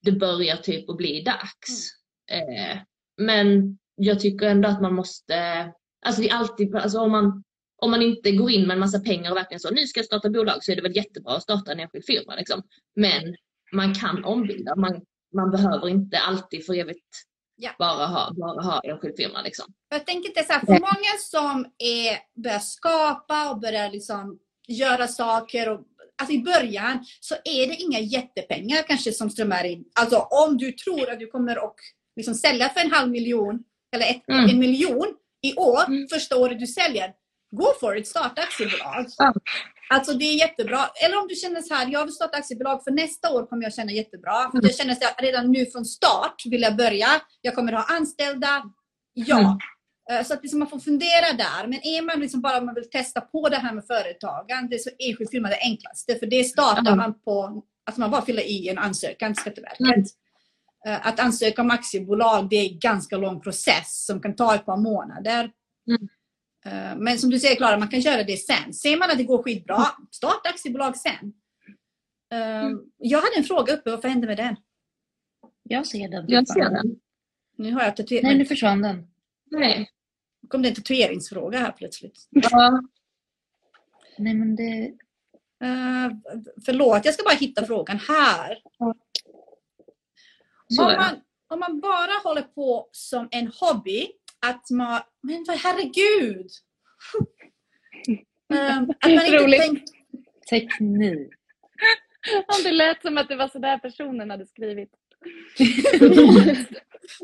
det börjar typ att bli dags. Eh, men jag tycker ändå att man måste, alltså det är alltid, alltså om man, om man inte går in med en massa pengar och verkligen så, nu ska jag starta bolag så är det väl jättebra att starta en enskild firma liksom. Men man kan ombilda, man, man behöver inte alltid för evigt Ja. bara, ha, bara ha enskild firma liksom. Jag tänker inte så här, för många som är, börjar skapa och börjar liksom göra saker. Och, alltså I början så är det inga jättepengar kanske som strömmar in. Alltså om du tror att du kommer att liksom sälja för en halv miljon eller ett, Mm. en miljon i år, Mm. första året du säljer. Go for it, starta aktiebolag. Ja. Alltså det är jättebra. Eller om du känner så här, jag vill starta aktiebolag för nästa år kommer jag känna jättebra. För jag känner så här, redan nu från start vill jag börja. Jag kommer ha anställda. Ja. Mm. Eh, Så att liksom man får fundera där. Men är man liksom bara man vill testa på det här med företagande så är enskild firma det enklaste. För det startar Ja. man på, alltså man bara fyller i en ansökan till Skatteverket. Mm. Eh, Att ansöka om aktiebolag det är en ganska lång process som kan ta ett par månader. Mm. Eh, Men som du säger Klara, man kan göra det sen. Ser man att det går skitbra, starta aktiebolag sen. Eh. Jag hade en fråga uppe, vad hände med den? Jag ser den. Jag ser den. Nu har jag Nej, tatuering. nu försvann den. Nej. Nu kom det en tatueringsfråga här plötsligt. Ja. Nej, men det... Uh, förlåt, jag ska bara hitta frågan här. Om man, om man bara håller på som en hobby, att man... Men vad herregud! (laughs) Ehm, att man inte Roligt. tänk, Teknik. Om (laughs) det lät som att det var sådär personen hade skrivit. (laughs)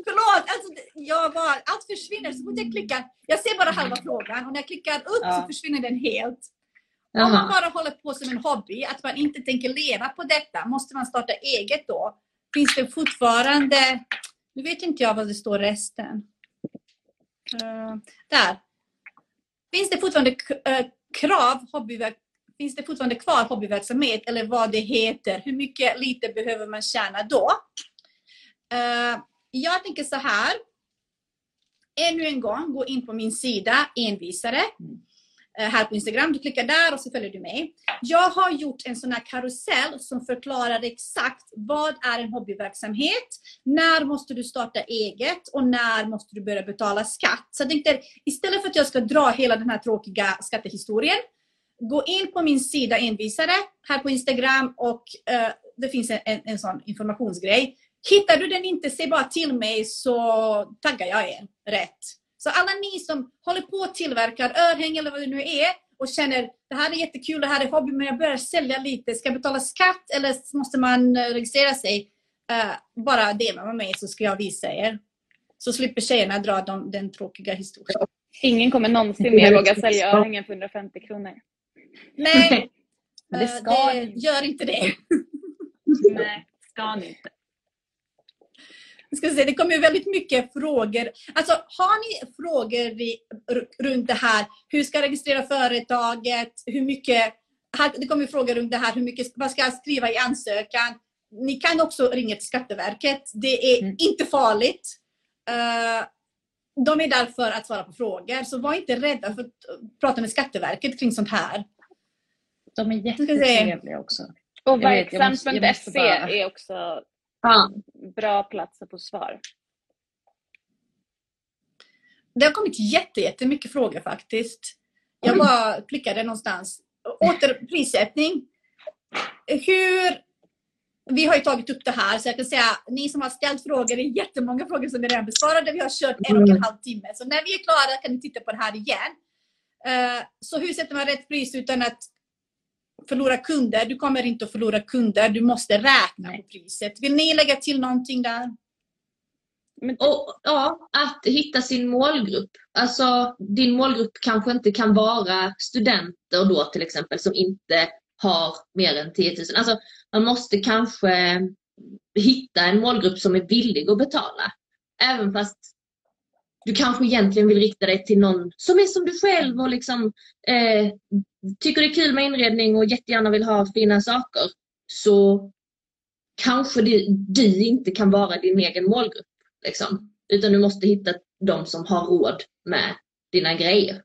Förlåt! Alltså, jag bara, allt försvinner så fort jag klickar. Jag ser bara halva frågan och när jag klickar upp så Ja. försvinner den helt. Om man bara håller på som en hobby, att man inte tänker leva på detta, måste man starta eget då? Finns det fortfarande... Nu vet inte jag vad det står resten. Uh, där. Finns det fortfarande eh, krav, hobbyverk, finns det fortfarande kvar hobbyverksamhet eller vad det heter? Hur mycket lite behöver man tjäna då? Uh, jag tänker så här. Ännu en gång, gå in på min sida envisare Mm. Eh, här på Instagram. Du klickar där och så följer du mig. Jag har gjort en sån här karusell som förklarar exakt vad är en hobbyverksamhet, när måste du starta eget och när måste du börja betala skatt. Så jag tänkte istället för att jag ska dra hela den här tråkiga skattehistorien, gå in på min sida envisare här på Instagram och uh, det finns en, en, en sån informationsgrej. Hittar du den inte, säg bara till mig så taggar jag er rätt. Så alla ni som håller på och tillverkar örhängen eller vad det nu är och känner det här är jättekul, det här är hobby men jag börjar sälja lite. Ska jag betala skatt eller måste man eh, registrera sig? Eh, bara DMa med mig så ska jag visa er. Så slipper tjejerna dra de, den tråkiga historien. Ingen kommer någonsin mer våga sälja örhängen för 150 kronor. Nej, (laughs) det ska det, gör inte det. Nej, ska ni inte. Ska säga, det kommer ju väldigt mycket frågor. Alltså, har ni frågor i, runt det här? Hur ska jag registrera företaget? Hur mycket? Det kommer ju frågor runt det här. Hur mycket, vad ska jag skriva i ansökan? Ni kan också ringa till Skatteverket. Det är Mm. inte farligt. Eh, de är där för att svara på frågor. Så var inte rädda för att prata med Skatteverket kring sånt här. De är jättetrevliga också. Och verksamt.se bara- är också Ja. bra platser på svar. Det har kommit jätte, jättemycket frågor faktiskt. Jag bara klickade någonstans. Åter prissättning. Hur... Vi har ju tagit upp det här så jag kan säga ni som har ställt frågor, det är jättemånga frågor som är redan besvarade. Vi har kört en och en halv timme. Så när vi är klara kan ni titta på det här igen. Eh, Så hur sätter man rätt pris utan att förlora kunder? Du kommer inte att förlora kunder. Du måste räkna på priset. Vill ni lägga till någonting där? Och ja, att hitta sin målgrupp. Alltså din målgrupp kanske inte kan vara studenter då till exempel som inte har mer än 10 000. Alltså man måste kanske hitta en målgrupp som är villig att betala. Även fast du kanske egentligen vill rikta dig till någon som är som du själv och liksom eh, tycker det är kul med inredning och jättegärna vill ha fina saker. Så kanske det, du inte kan vara din egen målgrupp. Liksom. Utan du måste hitta de som har råd med dina grejer.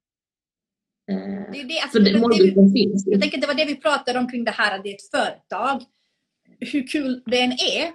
Eh, Det är det, alltså, det, målgruppen finns ju. Jag tänker att det var det vi pratade om kring det här att det är ett företag. Hur kul det än är,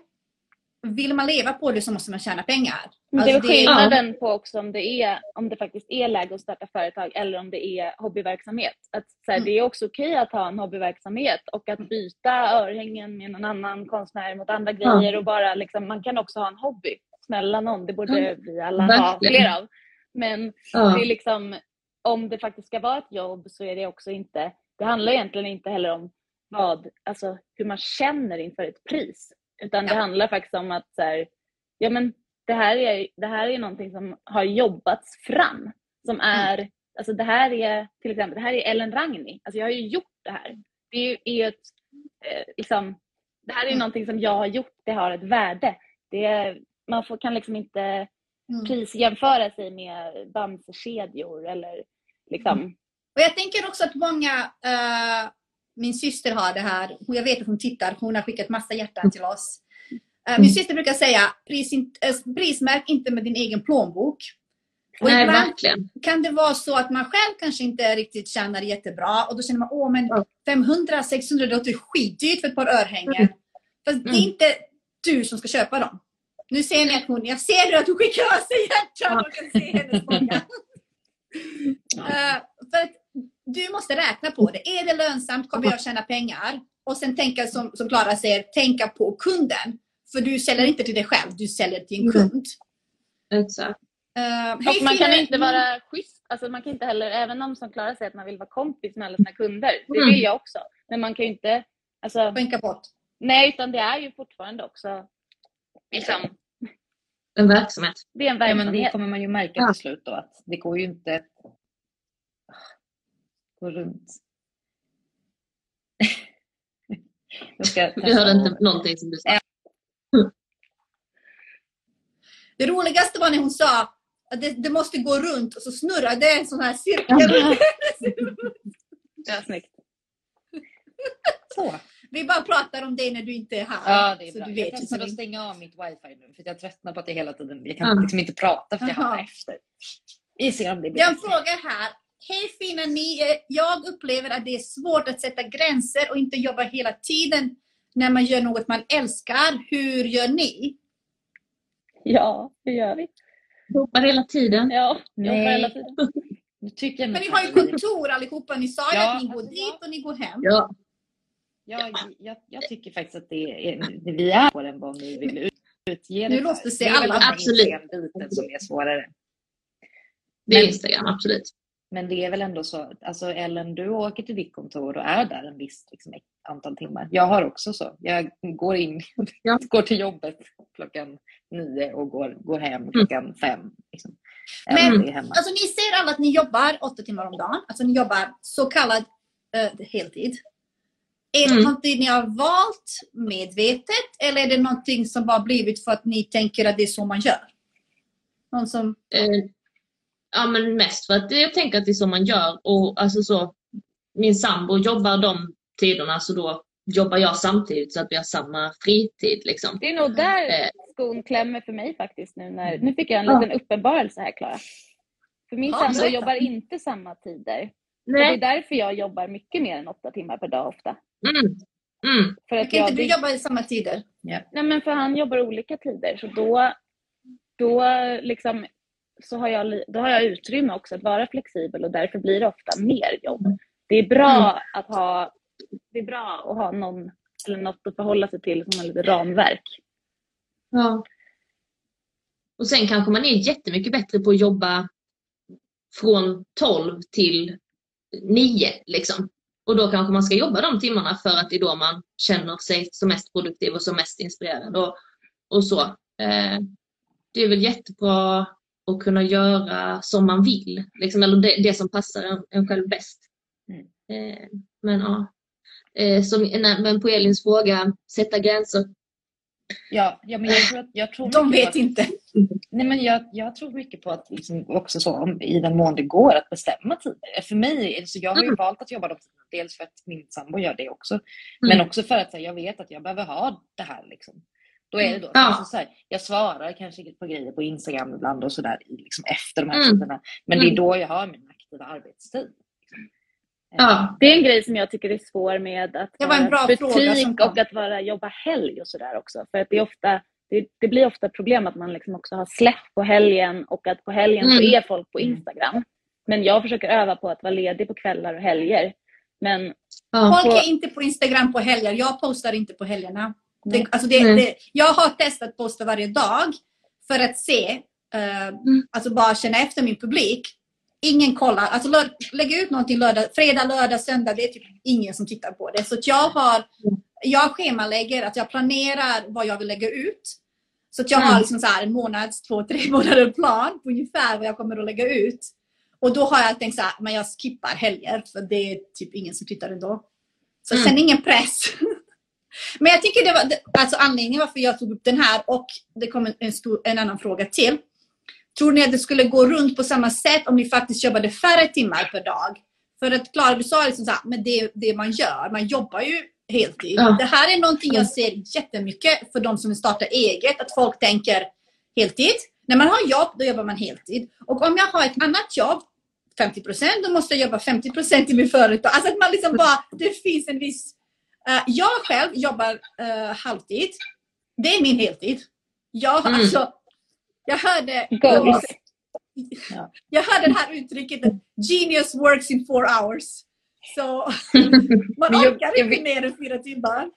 vill man leva på det så måste man tjäna pengar. Men det är Alltså, väl skillnaden på också om det, är, om det faktiskt är läge att starta företag eller om det är hobbyverksamhet. Att, så här, Mm. Det är också okej att ha en hobbyverksamhet och att byta örhängen med någon annan konstnär mot andra Ja. grejer. och bara liksom, Man kan också ha en hobby. Snälla någon, det borde Ja, vi alla ha fler av. Men Ja. det är liksom, om det faktiskt ska vara ett jobb så är det också inte, det handlar egentligen inte heller om vad, alltså hur man känner inför ett pris. Utan det handlar faktiskt om att så här, ja men det här är, det här är någonting som har jobbats fram. Som är, alltså det här är till exempel, det här är Ellen Ragni. Alltså jag har ju gjort det här. Det är ju är ett, eh, liksom, det här är Mm. någonting som jag har gjort, det har ett värde. Det är, man får, kan liksom inte Mm. prisjämföra sig med Bamsekedjor eller liksom. Och jag tänker också att många, eh, min syster har det här, jag vet att hon tittar, hon har skickat massa hjärtan till oss. Eh, min syster brukar säga, Pris, in- eh, prismärk inte med din egen plånbok. Och Nej, verkligen. kan det vara så att man själv kanske inte riktigt tjänar jättebra och då känner man, åh men Ja. 500-600 det låter skitdyrt för ett par örhängen. Fast det är Mm. inte du som ska köpa dem. Nu ser ni att hon, jag ser att hon skickar av sig hjärtan och kan se hennes (laughs) fråga. Eh, för att du måste räkna på det. Är det lönsamt? Kommer jag tjäna pengar? Och sen tänka som, som Klara säger, tänka på kunden. För du säljer inte till dig själv, du säljer till en Mm. kund. Exakt. Uh, hej, Och man kan inte vara schysst. Alltså man kan inte heller, även om som Klara säger att man vill vara kompis med alla sina kunder. Det Mm. vill jag också. Men man kan ju inte, alltså, Skänka bort. nej utan det är ju fortfarande också, liksom, En verksamhet. det är en Ja, men det verksamhet. kommer man ju märka Ja. till slut då att det går ju inte gå runt. (laughs) Jag ska Vi hörde inte någonting som du sa. (laughs) Det roligaste var när hon sa att det, det måste gå runt och så snurrar det en sån här cirkel. Ja, (laughs) snyggt. Så. Vi bara pratar om det när du inte är här. Ja, det är så bra. du Jag vet ju, testar att stänga av mitt wifi nu för jag tröttnar på att det hela tiden, jag kan Ja. liksom inte prata för jag Jaha. hamnar efter. Vi ser om det blir är en bättre. fråga här. Hej fina ni. Eh, Jag upplever att det är svårt att sätta gränser och inte jobba hela tiden när man gör något man älskar. Hur gör ni? Ja, det gör vi. Jobbar hela tiden. Ja, jobbar Nej. hela tiden. Nu tycker jag Men ni har ju kontor allihopa. Ni sa ju Ja, att ni går dit och ni går hem. Ja. Jag, jag, jag tycker faktiskt att det är, vi är på den vad ni vill ut- utge Nu det låste sig Det är väl alla. Absolut. Instagram-biten som är svårare. Det är Instagram, absolut. Men det är väl ändå så, alltså Ellen, du åker till ditt kontor och är där en viss liksom, antal timmar. Jag har också så. Jag går in, Ja. (laughs) går till jobbet klockan nio och går, går hem klockan fem. Liksom. Men-. Alltså ni ser alla att ni jobbar åtta timmar om dagen. Alltså ni jobbar så kallad eh, heltid. Är det Mm. någonting ni har valt medvetet eller är det någonting som bara blivit för att ni tänker att det är så man gör? Någon som... Eh, ja, men mest för att jag tänker att det är så man gör. Och alltså så, min sambo jobbar de tiderna så då jobbar jag samtidigt så att vi har samma fritid. Liksom. Det är nog där Eh. skon klämmer för mig faktiskt nu när, nu fick jag en liten uppenbarelse här Klara. För min Ja, sambo berätta. jobbar inte samma tider. Och det är Nej. därför jag jobbar mycket mer än åtta timmar per dag ofta. Mm. Mm. För att Kan inte jag, du jobba i samma tider? Nej men för han jobbar olika tider så då, då liksom så har jag, då har jag utrymme också att vara flexibel och därför blir det ofta mer jobb. Det är bra att ha, det är bra att ha någon eller något att förhålla sig till som har lite ramverk. Ja. Och sen kanske man är jättemycket bättre på att jobba från 12 till 9 liksom. Och då kanske man ska jobba de timmarna för att det är då man känner sig som mest produktiv och som mest inspirerad och, och så. Eh, det är väl jättebra att kunna göra som man vill, liksom, eller det, det som passar en, en själv bäst. Mm. Eh, men ja, eh, som, nej, men på Elins fråga, sätta gränser. Ja, ja, men jag tror, att, jag tror (laughs) De vet på inte. (laughs) Nej, men jag, jag tror mycket på att liksom också så, om, i den mån det går att bestämma tider. För mig, alltså jag har ju Mm. valt att jobba de tiderna, dels för att min sambo gör det också, men också för att så, här, jag vet att jag behöver ha det här. Liksom. Då är det då. Ja. Alltså, så här, jag svarar kanske på grejer på Instagram ibland och sådär liksom efter de här Mm. tiderna. Men det är Mm. då jag har min aktiva arbetstid. Ja. Det är en grej som jag tycker är svår med att Det var en vara bra butik och att vara, jobba helg och sådär också. För att det, är ofta, det, det blir ofta problem att man liksom också har släpp på helgen och att på helgen så Mm. är folk på Mm. Instagram. Men jag försöker öva på att vara ledig på kvällar och helger. Men Ja. Folk är inte på Instagram på helger. Jag postar inte på helgerna. Det, alltså det, Nej. det, jag har testat posta varje dag för att se, eh, alltså bara känna efter min publik. Ingen kollar. Alltså lörd, lägga ut någonting lördag, fredag, lördag, söndag. Det är typ ingen som tittar på det. Så att jag har, jag schemalägger, att jag planerar vad jag vill lägga ut. Så att jag Mm. har liksom så här en månads, två, tre (laughs) månader plan på ungefär vad jag kommer att lägga ut. Och då har jag tänkt så här, men jag skippar helger för det är typ ingen som tittar ändå. Så Mm. sen ingen press. (laughs) Men jag tycker det var alltså anledningen varför jag tog upp den här och det kommer en, stor, en annan fråga till. Tror ni att det skulle gå runt på samma sätt om ni faktiskt jobbade färre timmar per dag? För att Klara, du sa liksom så här, men det är det man gör. Man jobbar ju heltid. Ja. Det här är någonting jag ser jättemycket för de som vill starta eget. Att folk tänker heltid. När man har jobb, då jobbar man heltid. Och om jag har ett annat jobb, 50 procent, då måste jag jobba 50 procent i min företag. Alltså att man liksom bara, det finns en viss... eh, jag själv jobbar eh, halvtid. Det är min heltid. Ja, Mm. alltså. Jag hörde, Goals. Ja. jag hörde det här uttrycket genius works in four hours. Så (laughs) man jag- orkar jag inte mer än fyra timmar.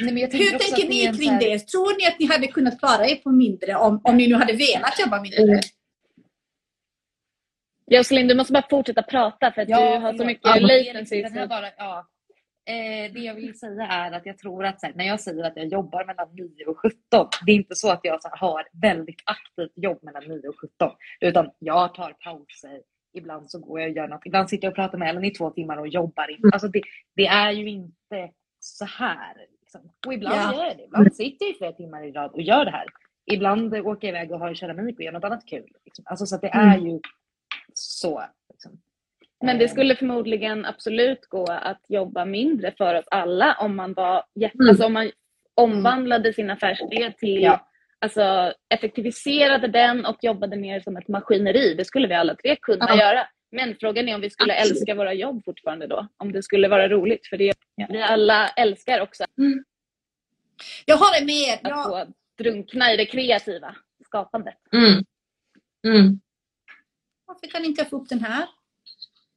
Nej, jag Hur tänker ni kring här- det? Tror ni att ni hade kunnat klara er på mindre om, om ni nu hade velat jobba mindre? Mm. Jocelyn, du måste bara fortsätta prata för att du har så mycket Ja, latency. den här bara, ja. Eh, det jag vill säga är att jag tror att här, när jag säger att jag jobbar mellan 9 och 17, det är inte så att jag så här, har väldigt aktivt jobb mellan 9 och 17, utan jag tar pauser. Ibland så går jag och gör något. Ibland sitter jag och pratar med Ellen i två timmar och jobbar. In. Alltså det, det är ju inte så här. Liksom. Och ibland Ja. gör jag det. Ibland sitter jag i flera timmar i rad och gör det här. Ibland åker jag iväg och har keramik och gör något annat kul. Liksom. Alltså, så det är ju så. Liksom. Men det skulle förmodligen absolut gå att jobba mindre för oss alla om man var Mm. alltså om man omvandlade sin affärsidé till Ja. alltså effektiviserade den och jobbade mer som ett maskineri. Det skulle vi alla tre kunna Ja. göra. Men frågan är om vi skulle Absolut. älska våra jobb fortfarande då. Om det skulle vara roligt. För det, Ja. vi alla älskar också Jag håller med. att Jag, få drunkna i det kreativa skapandet. Mm. Mm. varför kan inte jag få upp den här?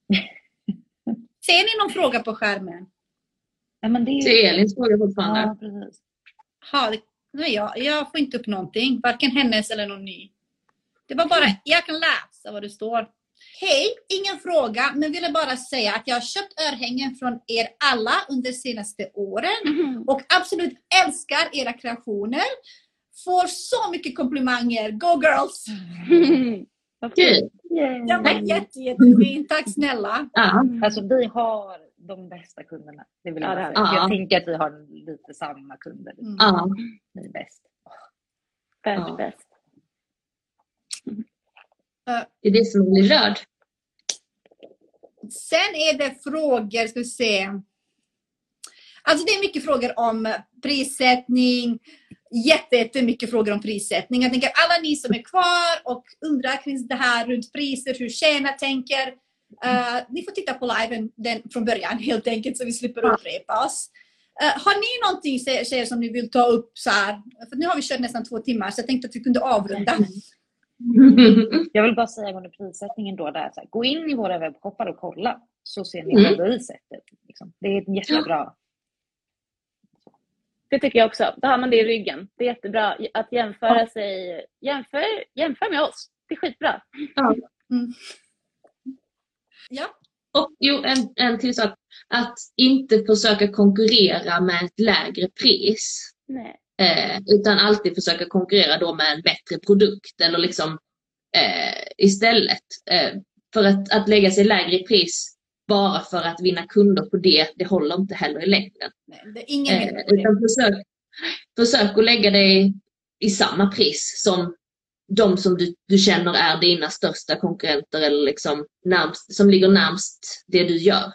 (laughs) Ser ni någon fråga på skärmen? Ja, men det är Elins fråga fortfarande. Ja, precis. Ha, det, nej, jag, jag får inte upp någonting. Varken hennes eller någon ny. Det var bara, jag kan läsa vad det står. Hej, ingen fråga, men ville bara säga att jag har köpt örhängen från er alla under de senaste åren och absolut älskar era kreationer. Får så mycket komplimanger. Go girls! (laughs) Kul. fint. Det var jätte, jättefint. (laughs) Tack snälla. Ja. Alltså vi har de bästa kunderna. Det vill jag Ja, vi. Jag tänker att vi har lite samma kunder. Mm. Ja. Ni är bäst. Världsbäst. Det är det som blir rörd. Sen är det frågor, ska vi se. Alltså det är mycket frågor om prissättning. Jätte, jättemycket frågor om prissättning. Jag tänker alla ni som är kvar och undrar kring det här runt priser, hur tjänar tänker. eh, ni får titta på liven den, från början helt enkelt så vi slipper upprepa oss. Eh, har ni någonting tjejer som ni vill ta upp så här? För nu har vi kört nästan två timmar så jag tänkte att vi kunde avrunda. Jag vill bara säga under prissättningen då, där, så här, gå in i våra webbshoppar och kolla. Så ser ni Mm. vad vi sätter. Liksom. Det är jättebra. Det tycker jag också. Då har man det i ryggen. Det är jättebra att jämföra sig. Jämför, jämför med oss. Det är skitbra. (laughs) Ja. Och jo, en, en till sak. Att inte försöka konkurrera med ett lägre pris. Nej. Eh, utan alltid försöka konkurrera då med en bättre produkt eller liksom eh, istället. Eh, för att, att lägga sig lägre i pris bara för att vinna kunder på det, det håller inte heller i längden. Nej, ingen Eh, utan försök, försök att lägga dig i samma pris som de som du, du känner är dina största konkurrenter eller liksom närmst, som ligger närmst det du gör.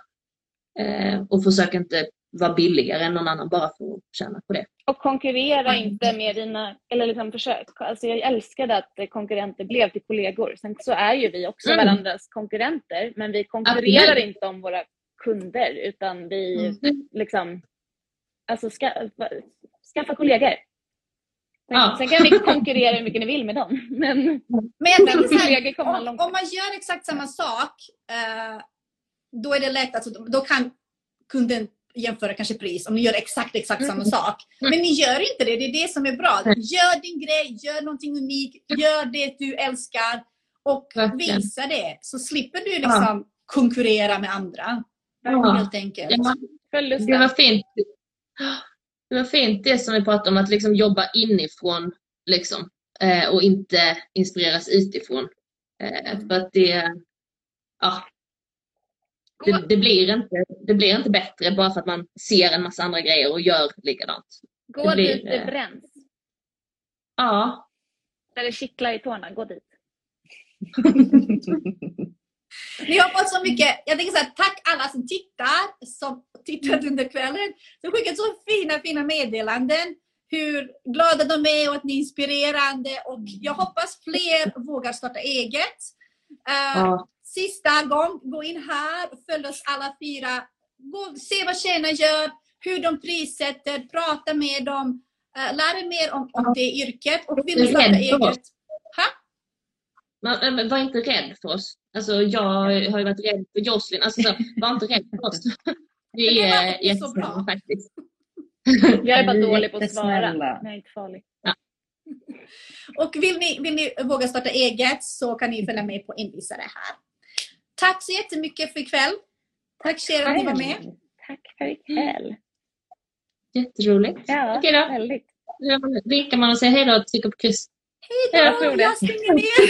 Eh, och försök inte vara billigare än någon annan bara för att tjäna på det. Och konkurrera Mm. inte med dina, eller liksom försök. Alltså jag älskade att konkurrenter blev till kollegor. Sen så är ju vi också Mm. varandras konkurrenter, men vi konkurrerar Absolut. inte om våra kunder utan vi Mm. liksom, alltså ska, skaffa kollegor. Sen, Ja. sen kan ni konkurrera hur mycket ni vill med dem, men (laughs) Men jag tänker så här, om, långt om man gör exakt samma sak, eh, då är det lätt, alltså, då kan kunden jämföra kanske pris om ni gör exakt, exakt samma Mm. sak. Men ni gör inte det, det är det som är bra. Nej. Gör din grej, gör någonting unikt, gör det du älskar och visa det. Så slipper du liksom konkurrera med andra. Ja. Helt enkelt. Ja, det var fint. Det var fint det som vi pratade om, att liksom jobba inifrån liksom, eh, och inte inspireras utifrån. Eh, Mm. För att det, ja, det, det, blir inte, det blir inte bättre bara för att man ser en massa andra grejer och gör likadant. Gå det blir, dit det eh, bränns. Ja, Där det kittlar i tårna, gå dit. (laughs) Ni har fått så mycket, jag tänker så här, tack alla som tittar, som tittat under kvällen. Som skickat så fina, fina meddelanden. Hur glada de är och att ni är inspirerande. Och jag hoppas fler vågar starta eget. Ja, Sista gång, gå in här och följ oss alla fyra. Gå, se vad tjejerna gör, hur de prissätter, prata med dem. eh, lära er mer om, om Ja. det yrket. Och vill Du starta eget? Ha? Men, men var inte rädd för oss. Alltså jag har ju varit rädd för Jocelyn. Alltså så, var inte rädd för oss. (laughs) Vi är jättesnälla bra. faktiskt. Jag är bara dålig på att svara. jättesnälla. Men jag är inte farlig. Och vill ni, vill ni våga starta eget så kan ni följa med på Envisare här. Tack så jättemycket för ikväll. Tack tjejer att ni var med. Tack för ikväll. Jätteroligt. Ja, Okej då. väldigt. Vinkar man och säger hej då och trycker på kryss. Hej Jag (laughs) då, det. jag stänger ner.